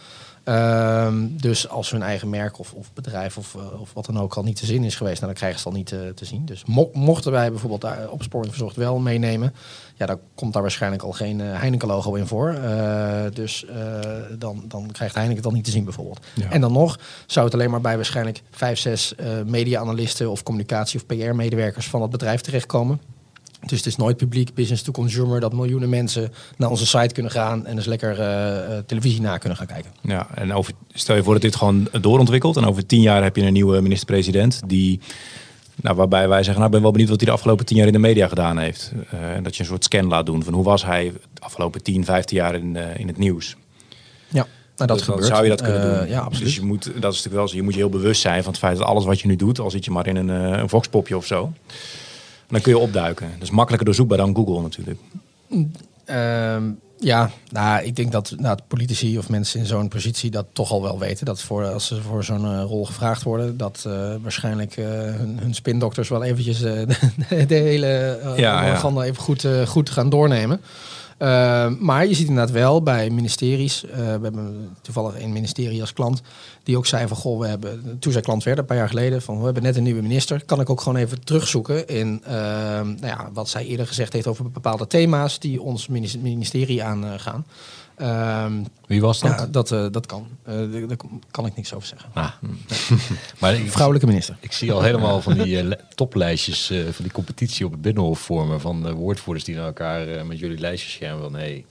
Uh, dus als hun eigen merk of, of bedrijf of, uh, of wat dan ook al niet te zien is geweest, nou, dan krijgen ze het al niet te zien. Dus mo mochten wij bijvoorbeeld daar opsporing verzocht wel meenemen, ja, dan komt daar waarschijnlijk al geen Heineken-logo in voor. dus dan, dan krijgt Heineken het al niet te zien bijvoorbeeld. Ja. En dan nog zou het alleen maar bij waarschijnlijk vijf, zes media-analisten of communicatie- of PR-medewerkers van het bedrijf terechtkomen. Dus het is nooit publiek, business to consumer, dat miljoenen mensen naar onze site kunnen gaan en dus lekker uh, televisie na kunnen gaan kijken. Ja, en over, stel je voor dat dit gewoon doorontwikkelt en over tien jaar heb je een nieuwe minister-president die, nou, waarbij wij zeggen, nou ben wel benieuwd wat hij de afgelopen tien jaar in de media gedaan heeft. Uh, en dat je een soort scan laat doen van hoe was hij de afgelopen 10, 15 jaar in, in het nieuws. Ja. Nou, dat dus gebeurt. zou je dat kunnen uh, doen. Ja, absoluut. Dus je moet, dat is natuurlijk wel zo. Je moet je heel bewust zijn van het feit dat alles wat je nu doet, al zit je maar in een, uh, een voxpopje of zo, dan kun je opduiken. Dat is makkelijker doorzoekbaar dan Google natuurlijk. Uh, ja, nou, ik denk dat nou, politici of mensen in zo'n positie dat toch al wel weten. Dat voor, als ze voor zo'n uh, rol gevraagd worden, dat uh, waarschijnlijk uh, hun, hun spindokters wel eventjes [LAUGHS] de, de, hele uh, ja, ja. even goed, goed gaan doornemen. Uh, maar je ziet inderdaad wel bij ministeries, uh, we hebben toevallig een ministerie als klant, die ook zei van goh, we hebben, toen zij klant werden, een paar jaar geleden, van we hebben net een nieuwe minister, kan ik ook gewoon even terugzoeken in uh, nou ja, wat zij eerder gezegd heeft over bepaalde thema's die ons ministerie aangaan. Um, Wie was dat? Ja, dat, uh, dat kan. Uh, daar kan ik niks over zeggen. Ah. [LAUGHS] maar ik, Vrouwelijke minister. Ik zie al helemaal van die uh, toplijstjes van die competitie op het Binnenhof vormen. Van woordvoerders die naar elkaar met jullie lijstjes schermen. Van hey,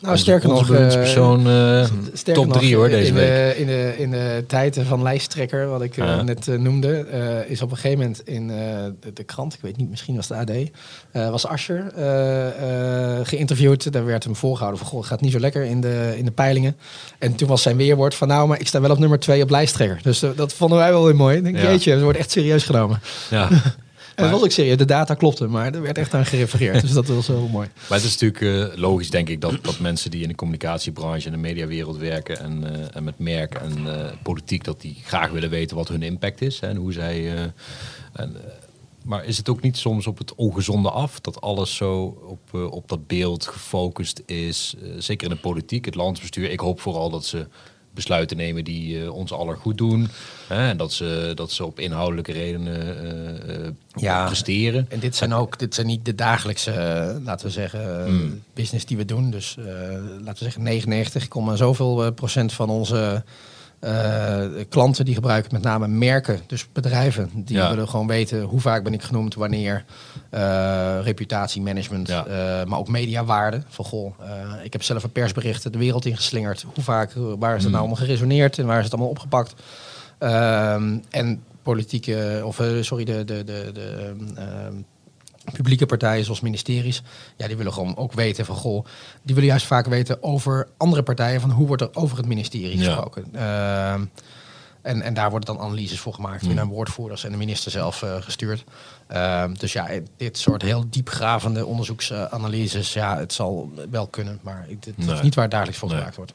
Nou, sterker nog, persoon uh, top drie hoor deze in week. De, in, de, in de tijden van lijsttrekker, wat ik net noemde, is op een gegeven moment in de, de, krant, ik weet niet, misschien was het AD, was Ascher geïnterviewd. Daar werd hem voorgehouden van, goh, het gaat niet zo lekker in de, in de peilingen. En toen was zijn weerwoord van, nou, maar ik sta wel op nummer twee op lijsttrekker. Dus dat vonden wij wel weer mooi. Ik denk, ja. jeetje, ze wordt echt serieus genomen. Ja. [LAUGHS] Dat was ook serieus, de data klopte, maar er werd echt aan gerefereerd. dus dat was heel mooi. Maar het is natuurlijk uh, logisch, denk ik, dat, dat mensen die in de communicatiebranche en de mediawereld werken en, uh, en met merk en uh, politiek, dat die graag willen weten wat hun impact is hè, en hoe zij. En, maar is het ook niet soms op het ongezonde af dat alles zo op, op dat beeld gefocust is? zeker in de politiek, het landsbestuur. Ik hoop vooral dat ze besluiten nemen die uh, ons aller goed doen. Hè, en dat ze, dat ze op inhoudelijke redenen uh, ja, presteren. En dit zijn ook dit zijn niet de dagelijkse, laten we zeggen, hmm. business die we doen. Dus laten we zeggen 99, zoveel procent van onze uh, klanten die gebruiken met name merken, dus bedrijven, die willen gewoon weten hoe vaak ben ik genoemd, wanneer, uh, reputatiemanagement, ja. uh, maar ook mediawaarde. Van goh, ik heb zelf een persbericht de wereld ingeslingerd. Hoe vaak, waar is het nou allemaal geresoneerd en waar is het allemaal opgepakt? Ehm, en politieke, of sorry, de, de, de, de ehm, publieke partijen zoals ministeries, ja, die willen gewoon ook weten van goh, die willen juist vaak weten over andere partijen van hoe wordt er over het ministerie gesproken. Ja. Uh, en, en daar worden dan analyses voor gemaakt, mm. naar woordvoerders en de minister zelf uh, gestuurd. Uh, dus ja, dit soort heel diepgravende onderzoeksanalyses, ja, het zal wel kunnen, maar het, nee. is niet waar het dagelijks voor gemaakt wordt.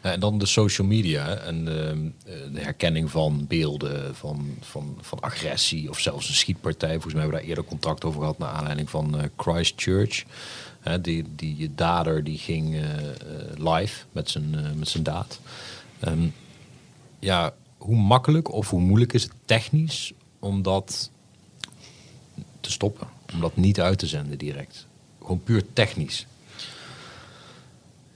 En dan de social media en de, de, herkenning van beelden, van, van, van agressie of zelfs een schietpartij. Volgens mij hebben we daar eerder contact over gehad naar aanleiding van uh, Christchurch. Die, die dader die ging uh, live met zijn, met zijn daad. Um, ja, hoe makkelijk of hoe moeilijk is het technisch om dat te stoppen? Om dat niet uit te zenden direct? Gewoon puur technisch.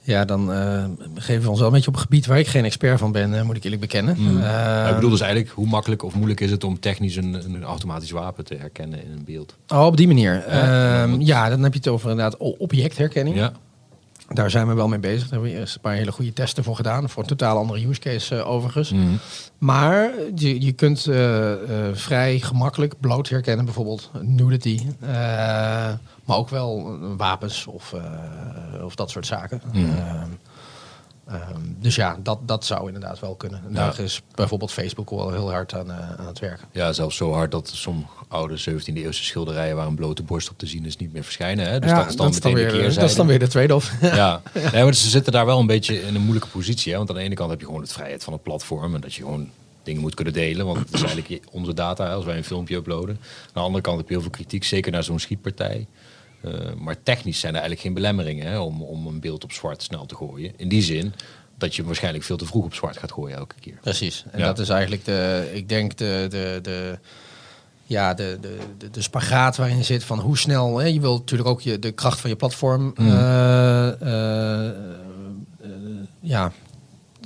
Ja, dan uh, geven we ons wel een beetje op een gebied waar ik geen expert van ben, moet ik eerlijk bekennen. Mm. Uh, ik bedoel dus eigenlijk, hoe makkelijk of moeilijk is het om technisch een, een automatisch wapen te herkennen in een beeld? Oh, op die manier. Ja, uh, ja dan heb je het over inderdaad objectherkenning. Ja. Daar zijn we wel mee bezig. Daar hebben we eerst een paar hele goede testen voor gedaan. Voor een totaal andere use case overigens. Mm. Maar je, je kunt vrij gemakkelijk bloot herkennen, bijvoorbeeld nudity. Maar ook wel wapens of, uh, of dat soort zaken. Mm. Um, dus ja, dat, dat zou inderdaad wel kunnen. En daar is bijvoorbeeld Facebook wel heel hard aan, uh, aan het werken. Ja, zelfs zo hard dat sommige oude 17e eeuwse schilderijen waar een blote borst op te zien is niet meer verschijnen. Hè? Dus ja, dat is dan, dat meteen dan weer, Dat is dan weer de trade-off. [LAUGHS] ja, [LAUGHS] ja. ja maar ze zitten daar wel een beetje in een moeilijke positie. Hè? Want aan de ene kant heb je gewoon het vrijheid van het platform en dat je gewoon dingen moet kunnen delen. Want het is eigenlijk onze data als wij een filmpje uploaden. Aan de andere kant heb je heel veel kritiek, zeker naar zo'n schietpartij. Uh, maar technisch zijn er eigenlijk geen belemmeringen hè, om, om een beeld op zwart snel te gooien. In die zin dat je waarschijnlijk veel te vroeg op zwart gaat gooien elke keer. Precies. En ja. dat is eigenlijk de, ik denk de, de, de, ja, de, de, de, de spagaat waarin je zit van hoe snel. Hè, je wilt natuurlijk ook je, de kracht van je platform. Mm. Uh, uh, ja,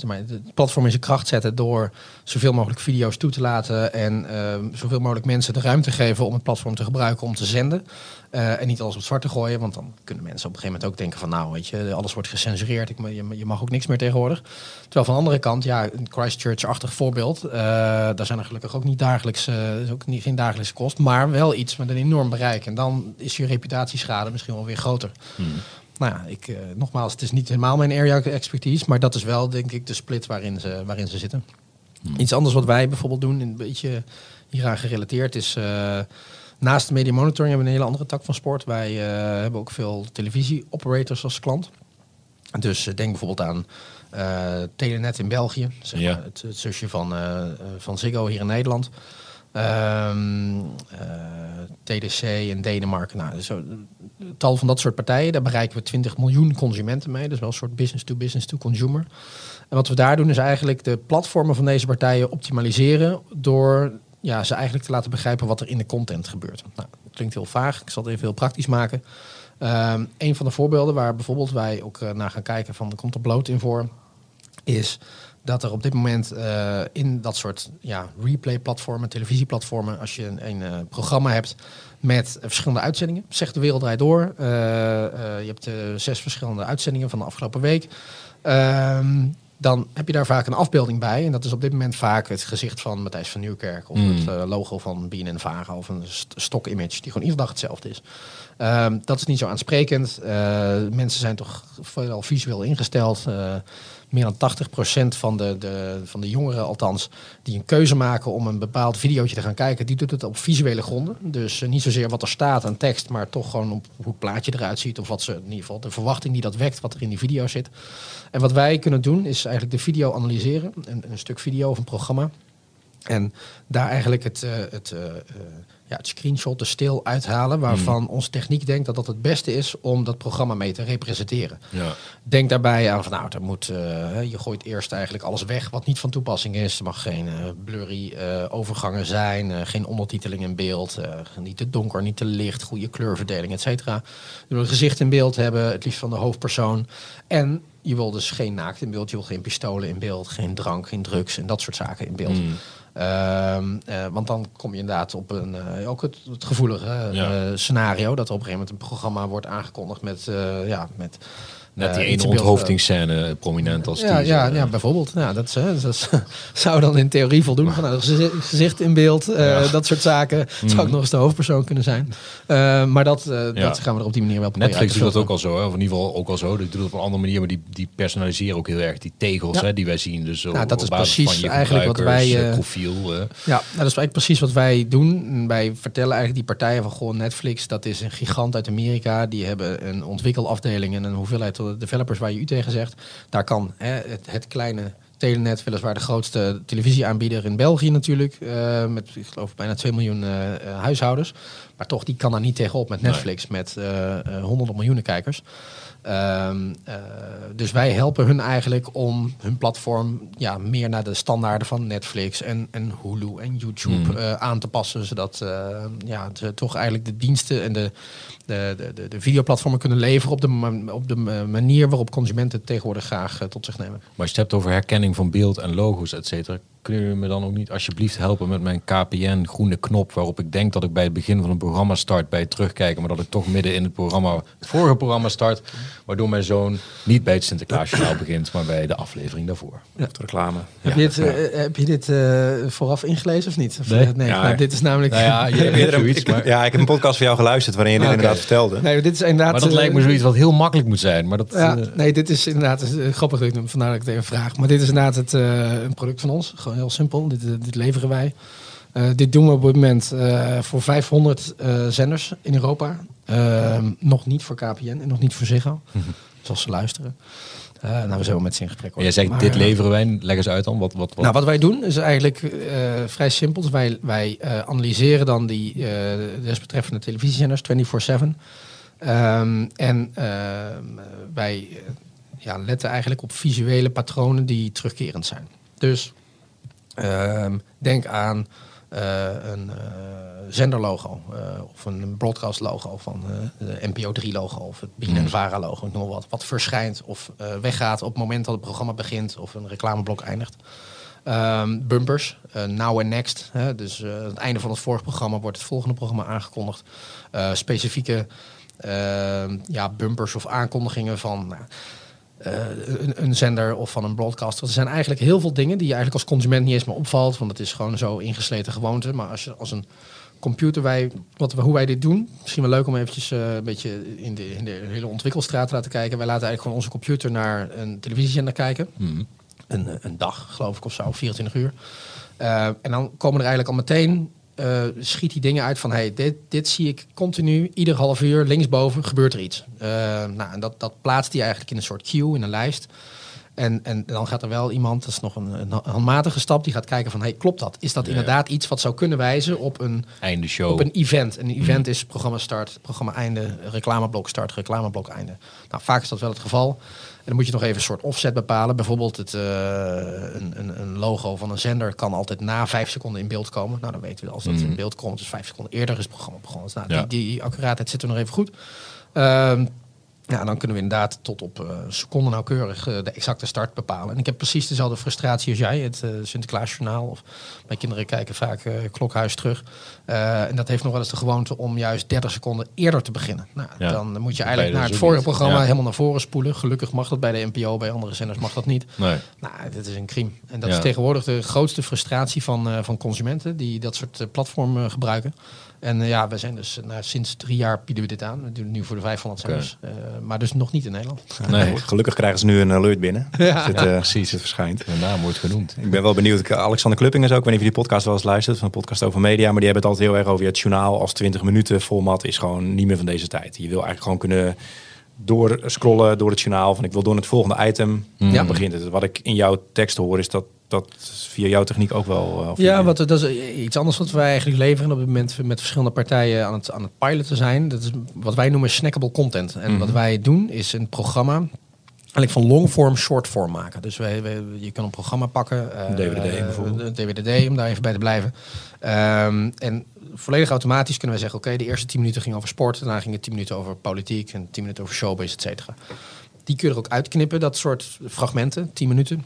het platform in zijn kracht zetten door zoveel mogelijk video's toe te laten en uh, zoveel mogelijk mensen de ruimte geven om het platform te gebruiken om te zenden. Uh, en niet alles op zwart te gooien, want dan kunnen mensen op een gegeven moment ook denken van nou, weet je, alles wordt gecensureerd, ik, je, je mag ook niks meer tegenwoordig. Terwijl van de andere kant, ja, een Christchurch-achtig voorbeeld, uh, daar zijn er gelukkig ook niet dagelijks, is ook niet, geen dagelijkse kost, maar wel iets met een enorm bereik. En dan is je reputatieschade misschien wel weer groter. Hmm. Nou ja, ik, uh, nogmaals, het is niet helemaal mijn area expertise, maar dat is wel denk ik de split waarin ze, waarin ze zitten. Hmm. Iets anders wat wij bijvoorbeeld doen, een beetje hieraan gerelateerd, is uh, naast de media monitoring hebben we een hele andere tak van sport. Wij uh, hebben ook veel televisie-operators als klant. Dus denk bijvoorbeeld aan Telenet in België, zeg ja. het, het, zusje van, van Ziggo hier in Nederland. Um, TDC in Denemarken. Nou, tal van dat soort partijen. Daar bereiken we 20 miljoen consumenten mee. Dus wel een soort business to business to consumer. En wat we daar doen is eigenlijk de platformen van deze partijen optimaliseren door ja, ze eigenlijk te laten begrijpen wat er in de content gebeurt. Nou, dat klinkt heel vaag. Ik zal het even heel praktisch maken. Um, een van de voorbeelden waar bijvoorbeeld wij ook uh, naar gaan kijken van komt er bloot in voor, is dat er op dit moment eh, in dat soort ja, replay-platformen, televisieplatformen, als je een, een eh, programma hebt met verschillende uitzendingen, zeg de wereld draait door. Eh, eh, je hebt eh, zes verschillende uitzendingen van de afgelopen week. Ehm, dan heb je daar vaak een afbeelding bij. En dat is op dit moment vaak het gezicht van Matthijs van Nieuwkerk. Of Mm. het eh, logo van BNN Vara. Of een st- stock image die gewoon iedere dag hetzelfde is. Ehm, dat is niet zo aansprekend. Eh, mensen zijn toch vooral visueel ingesteld. Meer dan 80% van de, de, van de jongeren althans, die een keuze maken om een bepaald videootje te gaan kijken, die doet het op visuele gronden. Dus eh, niet zozeer wat er staat aan tekst, maar toch gewoon op hoe het plaatje eruit ziet. Of wat ze in ieder geval de verwachting die dat wekt, wat er in die video zit. En wat wij kunnen doen, is eigenlijk de video analyseren. Een, een stuk video of een programma. En daar eigenlijk het, eh, het, eh, ja, het screenshot, de stil uithalen, waarvan onze techniek denkt dat dat het beste is om dat programma mee te representeren. Ja. Denk daarbij aan van nou, er moet, eh, je gooit eerst eigenlijk alles weg wat niet van toepassing is. Er mag geen eh, blurry eh, overgangen zijn, geen ondertiteling in beeld, niet te donker, niet te licht, goede kleurverdeling, et cetera. Je wil een gezicht in beeld hebben, het liefst van de hoofdpersoon. En je wil dus geen naakt in beeld, je wil geen pistolen in beeld, geen drank, geen drugs en dat soort zaken in beeld. Mm. Ehm, eh, want dan kom je inderdaad op een, eh, ook het, het gevoelige eh, Ja. scenario dat er op een gegeven moment een programma wordt aangekondigd met, ja, met Net die eh, ene iets in beeld, onthoofdingsscène, prominent als ja, die. ja, zo, ja, eh, bijvoorbeeld. Ja, dat, [LAUGHS] zou dan in theorie voldoen. Van, nou, gezi- gezicht in beeld, eh, Ja. dat soort zaken. [LAUGHS] Zou ook nog eens de hoofdpersoon kunnen zijn. Eh, maar dat, eh, Ja. dat gaan we er op die manier wel proberen Netflix doet dat ook al zo, hè? of in ieder geval ook al zo. Die doet het op een andere manier, maar die, die personaliseren ook heel erg die tegels hè, die wij zien. Dus Nou, dat op is basis precies van je eigenlijk wat wij, eh, eh, profiel. eh. Ja, nou, dat is eigenlijk precies wat wij doen. Wij vertellen eigenlijk die partijen van goh, Netflix, dat is een gigant uit Amerika. Die hebben een ontwikkelafdeling en een hoeveelheid developers waar je u tegen zegt. Daar kan hè, het, het kleine Telenet, weliswaar de grootste televisieaanbieder in België natuurlijk, eh, met ik geloof bijna 2 miljoen eh, huishoudens. Maar toch, die kan daar niet tegenop met Nee. Netflix, met honderden miljoenen kijkers. Ehm, eh, dus wij helpen hun eigenlijk om hun platform ja, meer naar de standaarden van Netflix en, en Hulu en YouTube Mm. eh, aan te passen. Zodat eh, ja, ze toch eigenlijk de diensten en de, de, de, de, de videoplatformen kunnen leveren op de, op de ma- manier waarop consumenten het tegenwoordig graag tot zich nemen. Maar als je het hebt over herkenning van beeld en logo's, et cetera, kunnen jullie me dan ook niet alsjeblieft helpen met mijn KPN groene knop, waarop ik denk dat ik bij het begin van een programma start bij het terugkijken, maar dat ik toch midden in het programma, het vorige programma start, waardoor mijn zoon niet bij het Sinterklaasjournaal [CLEARS THROAT] begint, maar bij de aflevering daarvoor. De reclame. Heb, je het, eh, heb je dit eh, vooraf ingelezen of niet? Of, Nee. eh, nee Ja, nou, dit is namelijk... Nou ja, je [LAUGHS] hebt zoiets, Ik- maar, Ja, ik heb een podcast van jou geluisterd waarin je dit Oké. inderdaad vertelde. nee, dit is inderdaad... maar dat eh, lijkt me zoiets wat heel makkelijk moet zijn. Maar dat, Ja, eh, nee, dit is inderdaad eh, grappig dat ik het- vandaar dat ik het even vraag. Maar dit is inderdaad het, eh, een product van ons. Gewoon heel simpel. Dit, eh, dit leveren wij. Eh, dit doen we op dit moment eh, voor 500 eh, zenders in Europa. Eh, nog niet voor KPN en nog niet voor Ziggo. Zoals ze luisteren. Nou, we zijn wel met ze in gesprek. hoor. jij zegt, Maar, dit leveren wij. Leg eens uit dan. Wat, wat, wat? nou, wat wij doen is eigenlijk vrij simpel. Dus wij wij analyseren dan die desbetreffende televisiezenders 24-7. Ehm, en ehm, wij ja, letten eigenlijk op visuele patronen die terugkerend zijn. Dus ehm, denk aan eh, een eh, zenderlogo eh, of een broadcast logo van de NPO 3 logo of het BNN Vara logo, ik noem wat. Wat verschijnt of weggaat op het moment dat het programma begint of een reclameblok eindigt. Ehm, bumpers, now and next. Hè, dus aan het einde van het vorige programma wordt het volgende programma aangekondigd. Specifieke ehm, ja, bumpers of aankondigingen van eh, een, een zender of van een broadcaster. Er zijn eigenlijk heel veel dingen die je eigenlijk als consument niet eens meer opvalt. Want het is gewoon zo ingesleten gewoonte. Maar als je als een computer, wij, wat, we- hoe wij dit doen, misschien wel leuk om eventjes eh, een beetje in de, in de hele ontwikkelstraat te laten kijken. Wij laten eigenlijk gewoon onze computer naar een televisiezender kijken Mhm. een, een dag, geloof ik, of zo, 24 uur. Eh, en dan komen er eigenlijk al meteen, eh, schiet die dingen uit van, hey, dit, dit zie ik continu, ieder half uur, linksboven gebeurt er iets. Eh, nou, en dat, dat plaatst hij eigenlijk in een soort queue, in een lijst. En, en dan gaat er wel iemand, dat is nog een, een handmatige stap, die gaat kijken van, hey, klopt dat? Is dat Ja. inderdaad iets wat zou kunnen wijzen op een, Einde show. op een event? Een event is programma start, programma einde, reclameblok start, reclameblok einde. Nou, vaak is dat wel het geval. En dan moet je nog even een soort offset bepalen. Bijvoorbeeld het, eh, een, een, een logo van een zender kan altijd na vijf seconden in beeld komen. Nou, dan weten we als dat Mhm. in beeld komt, dus vijf seconden eerder is het programma begonnen. Dus, nou, Ja. die, die accuraatheid zit er nog even goed. Ehm, Ja, dan kunnen we inderdaad tot op uh, seconde nauwkeurig uh, de exacte start bepalen. En ik heb precies dezelfde frustratie als jij, het uh, Sinterklaasjournaal. Of mijn kinderen kijken vaak Klokhuis terug. en dat heeft nog wel eens de gewoonte om juist 30 seconden eerder te beginnen. Nou, ja. Dan moet je eigenlijk naar het vorige programma helemaal naar voren spoelen. Gelukkig mag dat bij de NPO, bij andere zenders mag dat niet. Nee. Nou, dit is een crime. En dat is tegenwoordig de grootste frustratie van, van consumenten die dat soort platformen gebruiken. En uh, ja, we zijn dus nou, sinds drie jaar bieden we dit aan. We doen het nu voor de 500 zenders. Okay. Uh, maar dus nog niet in Nederland. Nee. [LAUGHS] Gelukkig krijgen ze nu een alert binnen. [LAUGHS] Ja. Het, uh, precies, het verschijnt. De naam wordt genoemd. Ik ben wel benieuwd. Alexander Klupping is ook. Ik weet niet of je die podcast wel eens luistert. Van een podcast over media. Maar die hebben het altijd heel erg over het journaal. Als 20 minuten format is gewoon niet meer van deze tijd. Je wil eigenlijk gewoon kunnen door scrollen door het journaal. Van ik wil door het volgende item. Mm. Ja. begint het. Wat ik in jouw tekst hoor is dat dat via jouw techniek ook wel. Uh, ja, wat, dat is iets anders wat wij eigenlijk leveren op het moment met verschillende partijen aan het, aan het piloten zijn. Dat is wat wij noemen snackable content. En mm wat wij doen is een programma eigenlijk van longform shortform maken. Dus wij, wij, je kan een programma pakken. Uh, DWD bijvoorbeeld. DWDD, om daar even bij te blijven. Um, en volledig automatisch kunnen we zeggen... oké, de eerste 10 minuten ging over sport... daarna ging het 10 minuten over politiek... en 10 minuten over showbiz, et cetera. Die kun je er ook uitknippen, dat soort fragmenten, 10 minuten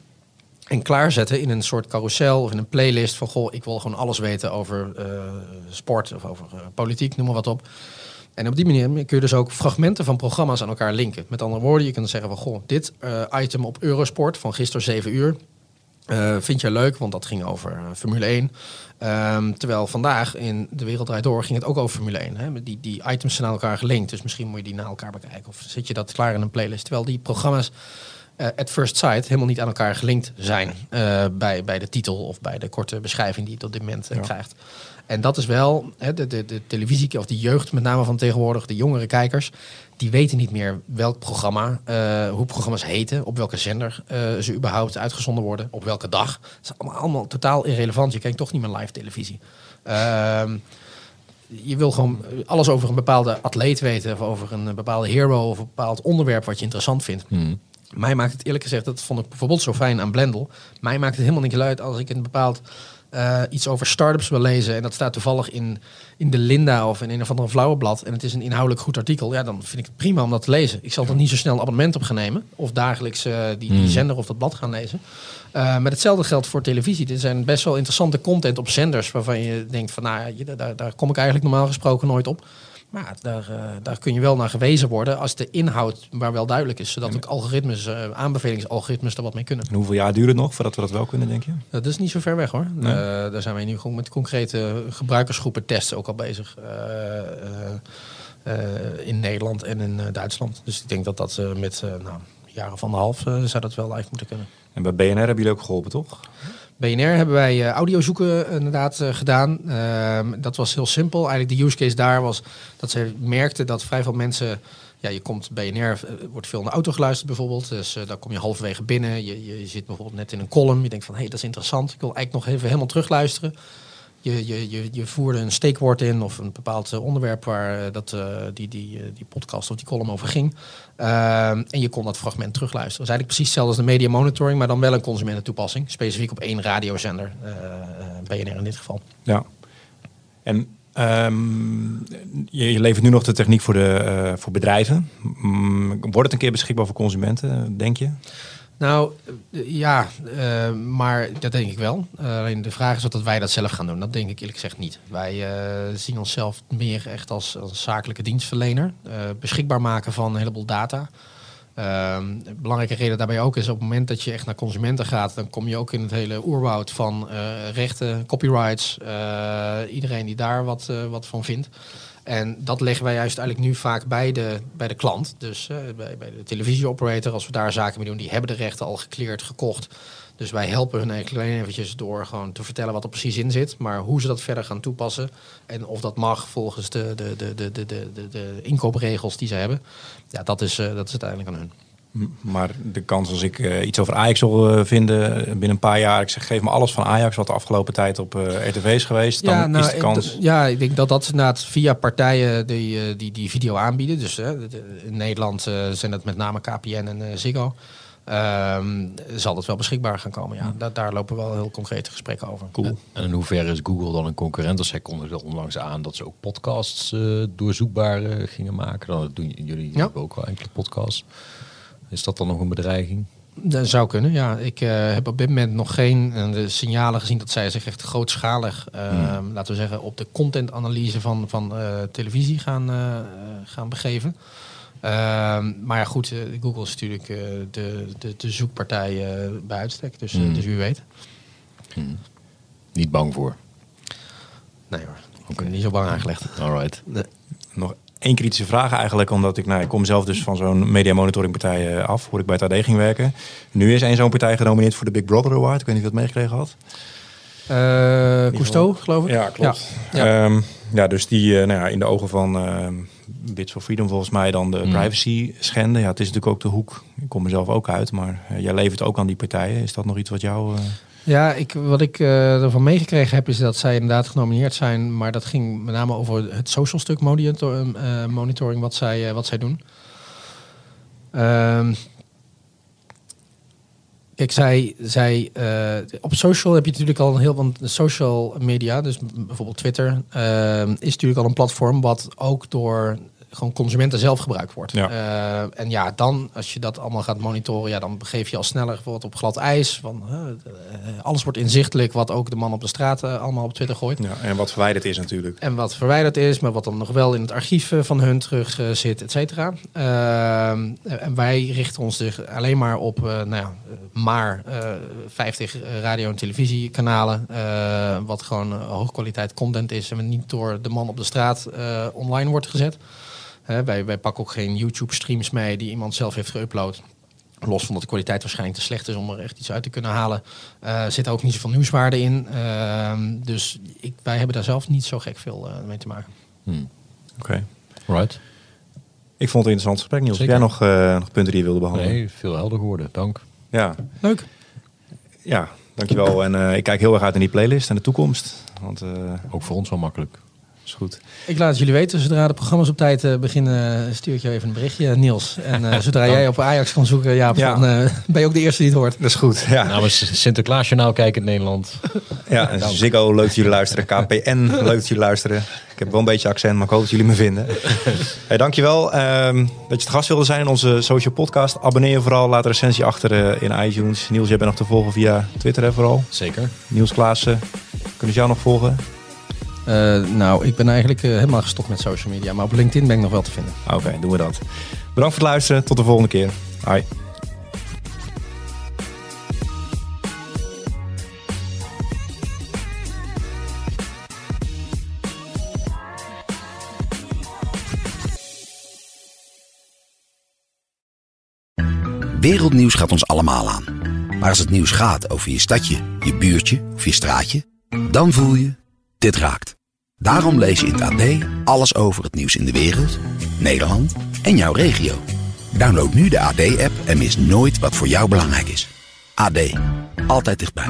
en klaarzetten in een soort carousel of in een playlist van goh, ik wil gewoon alles weten over uh, sport of over uh, politiek, noem maar wat op. En op die manier kun je dus ook fragmenten van programma's aan elkaar linken. Met andere woorden, je kunt zeggen van goh, dit uh, item op Eurosport van gisteren 7 uur. vind je leuk, want dat ging over Formule 1. Um, terwijl vandaag in De Wereld Door ging het ook over Formule 1. Hè? Die, die items zijn aan elkaar gelinkt, dus misschien moet je die naar elkaar bekijken. Of zet je dat klaar in een playlist. Terwijl die programma's at first sight helemaal niet aan elkaar gelinkt zijn uh, bij, bij de titel of bij de korte beschrijving die je op dit moment ja. krijgt. En dat is wel hè, de, de, de televisie of de jeugd met name van tegenwoordig, de jongere kijkers, die weten niet meer welk programma, hoe programma's heten, op welke zender ze überhaupt uitgezonden worden, op welke dag. Dat is allemaal, allemaal totaal irrelevant. Je kijkt toch niet meer live televisie. Ehm, je wil gewoon alles over een bepaalde atleet weten, of over een bepaalde hero of een bepaald onderwerp wat je interessant vindt. Hmm. Mij maakt het eerlijk gezegd, dat vond ik bijvoorbeeld zo fijn aan Blendel. Mij maakt het helemaal niet uit als ik een bepaald uh, iets over startups wil lezen. En dat staat toevallig in, in de Linda of in een of andere flauweblad. En het is een inhoudelijk goed artikel. Ja, dan vind ik het prima om dat te lezen. Ik zal er niet zo snel een abonnement op gaan nemen. Of dagelijks uh, die, die, zender of dat blad gaan lezen. Uh, maar hetzelfde geldt voor televisie. Er zijn best wel interessante content op zenders waarvan je denkt van nou, ja, daar, daar kom ik eigenlijk normaal gesproken nooit op. Maar daar, uh, daar kun je wel naar gewezen worden als de inhoud maar wel duidelijk is. Zodat ook algoritmes, uh, aanbevelingsalgoritmes er wat mee kunnen. En hoeveel jaar duurt het nog voordat we dat wel kunnen, denk je? Dat is niet zo ver weg hoor. Nee. Uh, daar zijn wij nu gewoon met concrete gebruikersgroepen testen ook al bezig. in Nederland en in Duitsland. Dus ik denk dat dat met nou, jaren van de half zou dat wel live moeten kunnen. En bij BNR hebben jullie ook geholpen, toch? BNR hebben wij uh, audiozoeken inderdaad uh, gedaan. Uh, dat was heel simpel. Eigenlijk de use case daar was dat ze merkten dat vrij veel mensen... Ja, je komt BNR, wordt veel in de auto geluisterd bijvoorbeeld. Dus daar kom je halverwege binnen. Je, je, je, zit bijvoorbeeld net in een column. Je denkt van, hé, hey, dat is interessant. Ik wil eigenlijk nog even helemaal terugluisteren. Je, je, je, je voerde een steekwoord in of een bepaald onderwerp waar dat, die, die, die podcast of die column over ging. Uh, en je kon dat fragment terugluisteren. Dat is eigenlijk precies hetzelfde als de media monitoring, maar dan wel een consumententoepassing. Specifiek op één radiozender, BNR in dit geval. Ja. En um, je, levert nu nog de techniek voor, de, voor bedrijven. Wordt het een keer beschikbaar voor consumenten, denk je? Nou, ja, uh, maar dat denk ik wel. Uh, alleen de vraag is of dat wij dat zelf gaan doen. Dat denk ik eerlijk gezegd niet. Wij uh, zien onszelf meer echt als, als zakelijke dienstverlener. beschikbaar maken van een heleboel data. belangrijke reden daarbij ook is op het moment dat je echt naar consumenten gaat, dan kom je ook in het hele oerwoud van rechten, copyrights, iedereen die daar wat, wat van vindt. En dat leggen wij juist eigenlijk nu vaak bij de, bij de klant. Dus uh, bij, bij de televisieoperator, als we daar zaken mee doen, die hebben de rechten al gekleerd, gekocht. Dus wij helpen hun eigenlijk alleen eventjes door gewoon te vertellen wat er precies in zit. Maar hoe ze dat verder gaan toepassen en of dat mag volgens de, de, de, de, de, de, de inkoopregels die ze hebben. Ja, dat is, uh, dat is uiteindelijk aan hun. Maar de kans als ik uh, iets over Ajax wil uh, vinden binnen een paar jaar, ik zeg geef me alles van Ajax wat de afgelopen tijd op uh, RTV is geweest, dan ja, nou, is de kans. Ja, ik denk dat dat inderdaad via partijen die die, die video aanbieden. Dus in Nederland zijn dat met name KPN en Ziggo. ehm, zal dat wel beschikbaar gaan komen. Ja, daar, daar lopen wel heel concrete gesprekken over. Cool. En in hoeverre is Google dan een concurrent? Als zij kondigde onlangs aan dat ze ook podcasts eh, doorzoekbaar eh, gingen maken. Dan doen jullie Ja. hebben ook wel enkele podcasts. Is dat dan nog een bedreiging? Dat zou kunnen, ja. Ik eh, heb op dit moment nog geen eh, signalen gezien dat zij zich echt grootschalig, ehm, laten we zeggen, op de contentanalyse van, van eh, televisie gaan, eh, eh, gaan begeven. Ehm, maar ja, goed, eh, Google is natuurlijk eh, de, de, de zoekpartij eh, bij uitstek, dus, eh, Hmm. dus wie weet. Niet bang voor. Nee hoor, ben niet zo bang aangelegd. Alright. Nog één kritische vraag eigenlijk, omdat ik, nou, ik kom zelf dus van zo'n media monitoring partij eh, af, voor ik bij het AD ging werken. Nu is één zo'n partij genomineerd voor de Big Brother Award. Ik weet niet of je dat meegekregen had. Eh Cousteau, geloof ik? Ja, klopt. Ja. Ja, ja dus die eh, nou ja, in de ogen van ehm Bits for Freedom volgens mij dan de Mm. privacy schenden. Ja, het is natuurlijk ook de hoek. Ik kom er zelf ook uit, maar jij levert ook aan die partijen. Is dat nog iets wat jou... Ja, ik, wat ik eh, ervan meegekregen heb is dat zij inderdaad genomineerd zijn. Maar dat ging met name over het social stuk eh, monitoring wat zij, eh, wat zij doen. Ehm, kijk, zij, zij, op social heb je natuurlijk al een heel... Want social media, dus bijvoorbeeld Twitter... ehm, is natuurlijk al een platform wat ook door gewoon consumenten zelf gebruikt wordt. Ja. Eh, en ja, dan als je dat allemaal gaat monitoren, ja, dan begeef je al sneller bijvoorbeeld op glad ijs. Van, eh, eh, alles wordt inzichtelijk, wat ook de man op de straat allemaal op Twitter gooit. ja, en wat verwijderd is natuurlijk. En wat verwijderd is, maar wat dan nog wel in het archief van hun terug zit, et cetera. En wij richten ons dus alleen maar op, nou ja, maar eh 50 radio- en televisiekanalen. wat gewoon hoogkwaliteit content is en niet door de man op de straat online wordt gezet. Hè, wij, wij pakken ook geen YouTube-streams mee die iemand zelf heeft geüpload. Los van dat de kwaliteit waarschijnlijk te slecht is om er echt iets uit te kunnen halen. eh zit er ook niet zoveel nieuwswaarde in. Ehm, dus ik, wij hebben daar zelf niet zo gek veel eh, mee te maken. Oké. Right. Ik vond het een interessant gesprek, Niels. Heb jij nog, eh, nog punten die je wilde behandelen? Nee, veel helder geworden. Dank. Ja. Leuk. ja, dankjewel. En eh, ik kijk heel erg uit naar die playlist en de toekomst. Want eh Ook voor ons wel makkelijk. Is goed. Ik laat het jullie weten. Zodra de programma's op tijd eh, beginnen, stuur ik je even een berichtje, Niels. En eh, [LAUGHS] zodra jij op Ajax kan zoeken, Jaap, Ja. dan eh, [LAUGHS] ben je ook de eerste die het hoort. Dat is goed. Ja. Namens Sinterklaasjournaal kijken in Nederland. [LAUGHS] Ja, en Ziggo, leuk dat jullie luisteren. KPN, leuk dat jullie luisteren. Ik heb wel een beetje accent, maar ik hoop dat jullie me vinden. Hey, dankjewel ehm dat je te gast wilde zijn in onze social podcast. Abonneer je vooral, laat een recensie achter eh, in iTunes. Niels, jij bent nog te volgen via Twitter hè, vooral. Zeker. Niels Klaassen, kunnen ze jou nog volgen? Eh, nou, ik ben eigenlijk eh, helemaal gestopt met social media. Maar op LinkedIn ben ik nog wel te vinden. Oké, doen we dat. Bedankt voor het luisteren. Tot de volgende keer. Hoi. Wereldnieuws gaat ons allemaal aan. Maar als het nieuws gaat over je stadje, je buurtje of je straatje, dan voel je, dit raakt. Daarom lees je in het AD alles over het nieuws in de wereld, Nederland en jouw regio. Download nu de AD-app en mis nooit wat voor jou belangrijk is. AD, altijd dichtbij.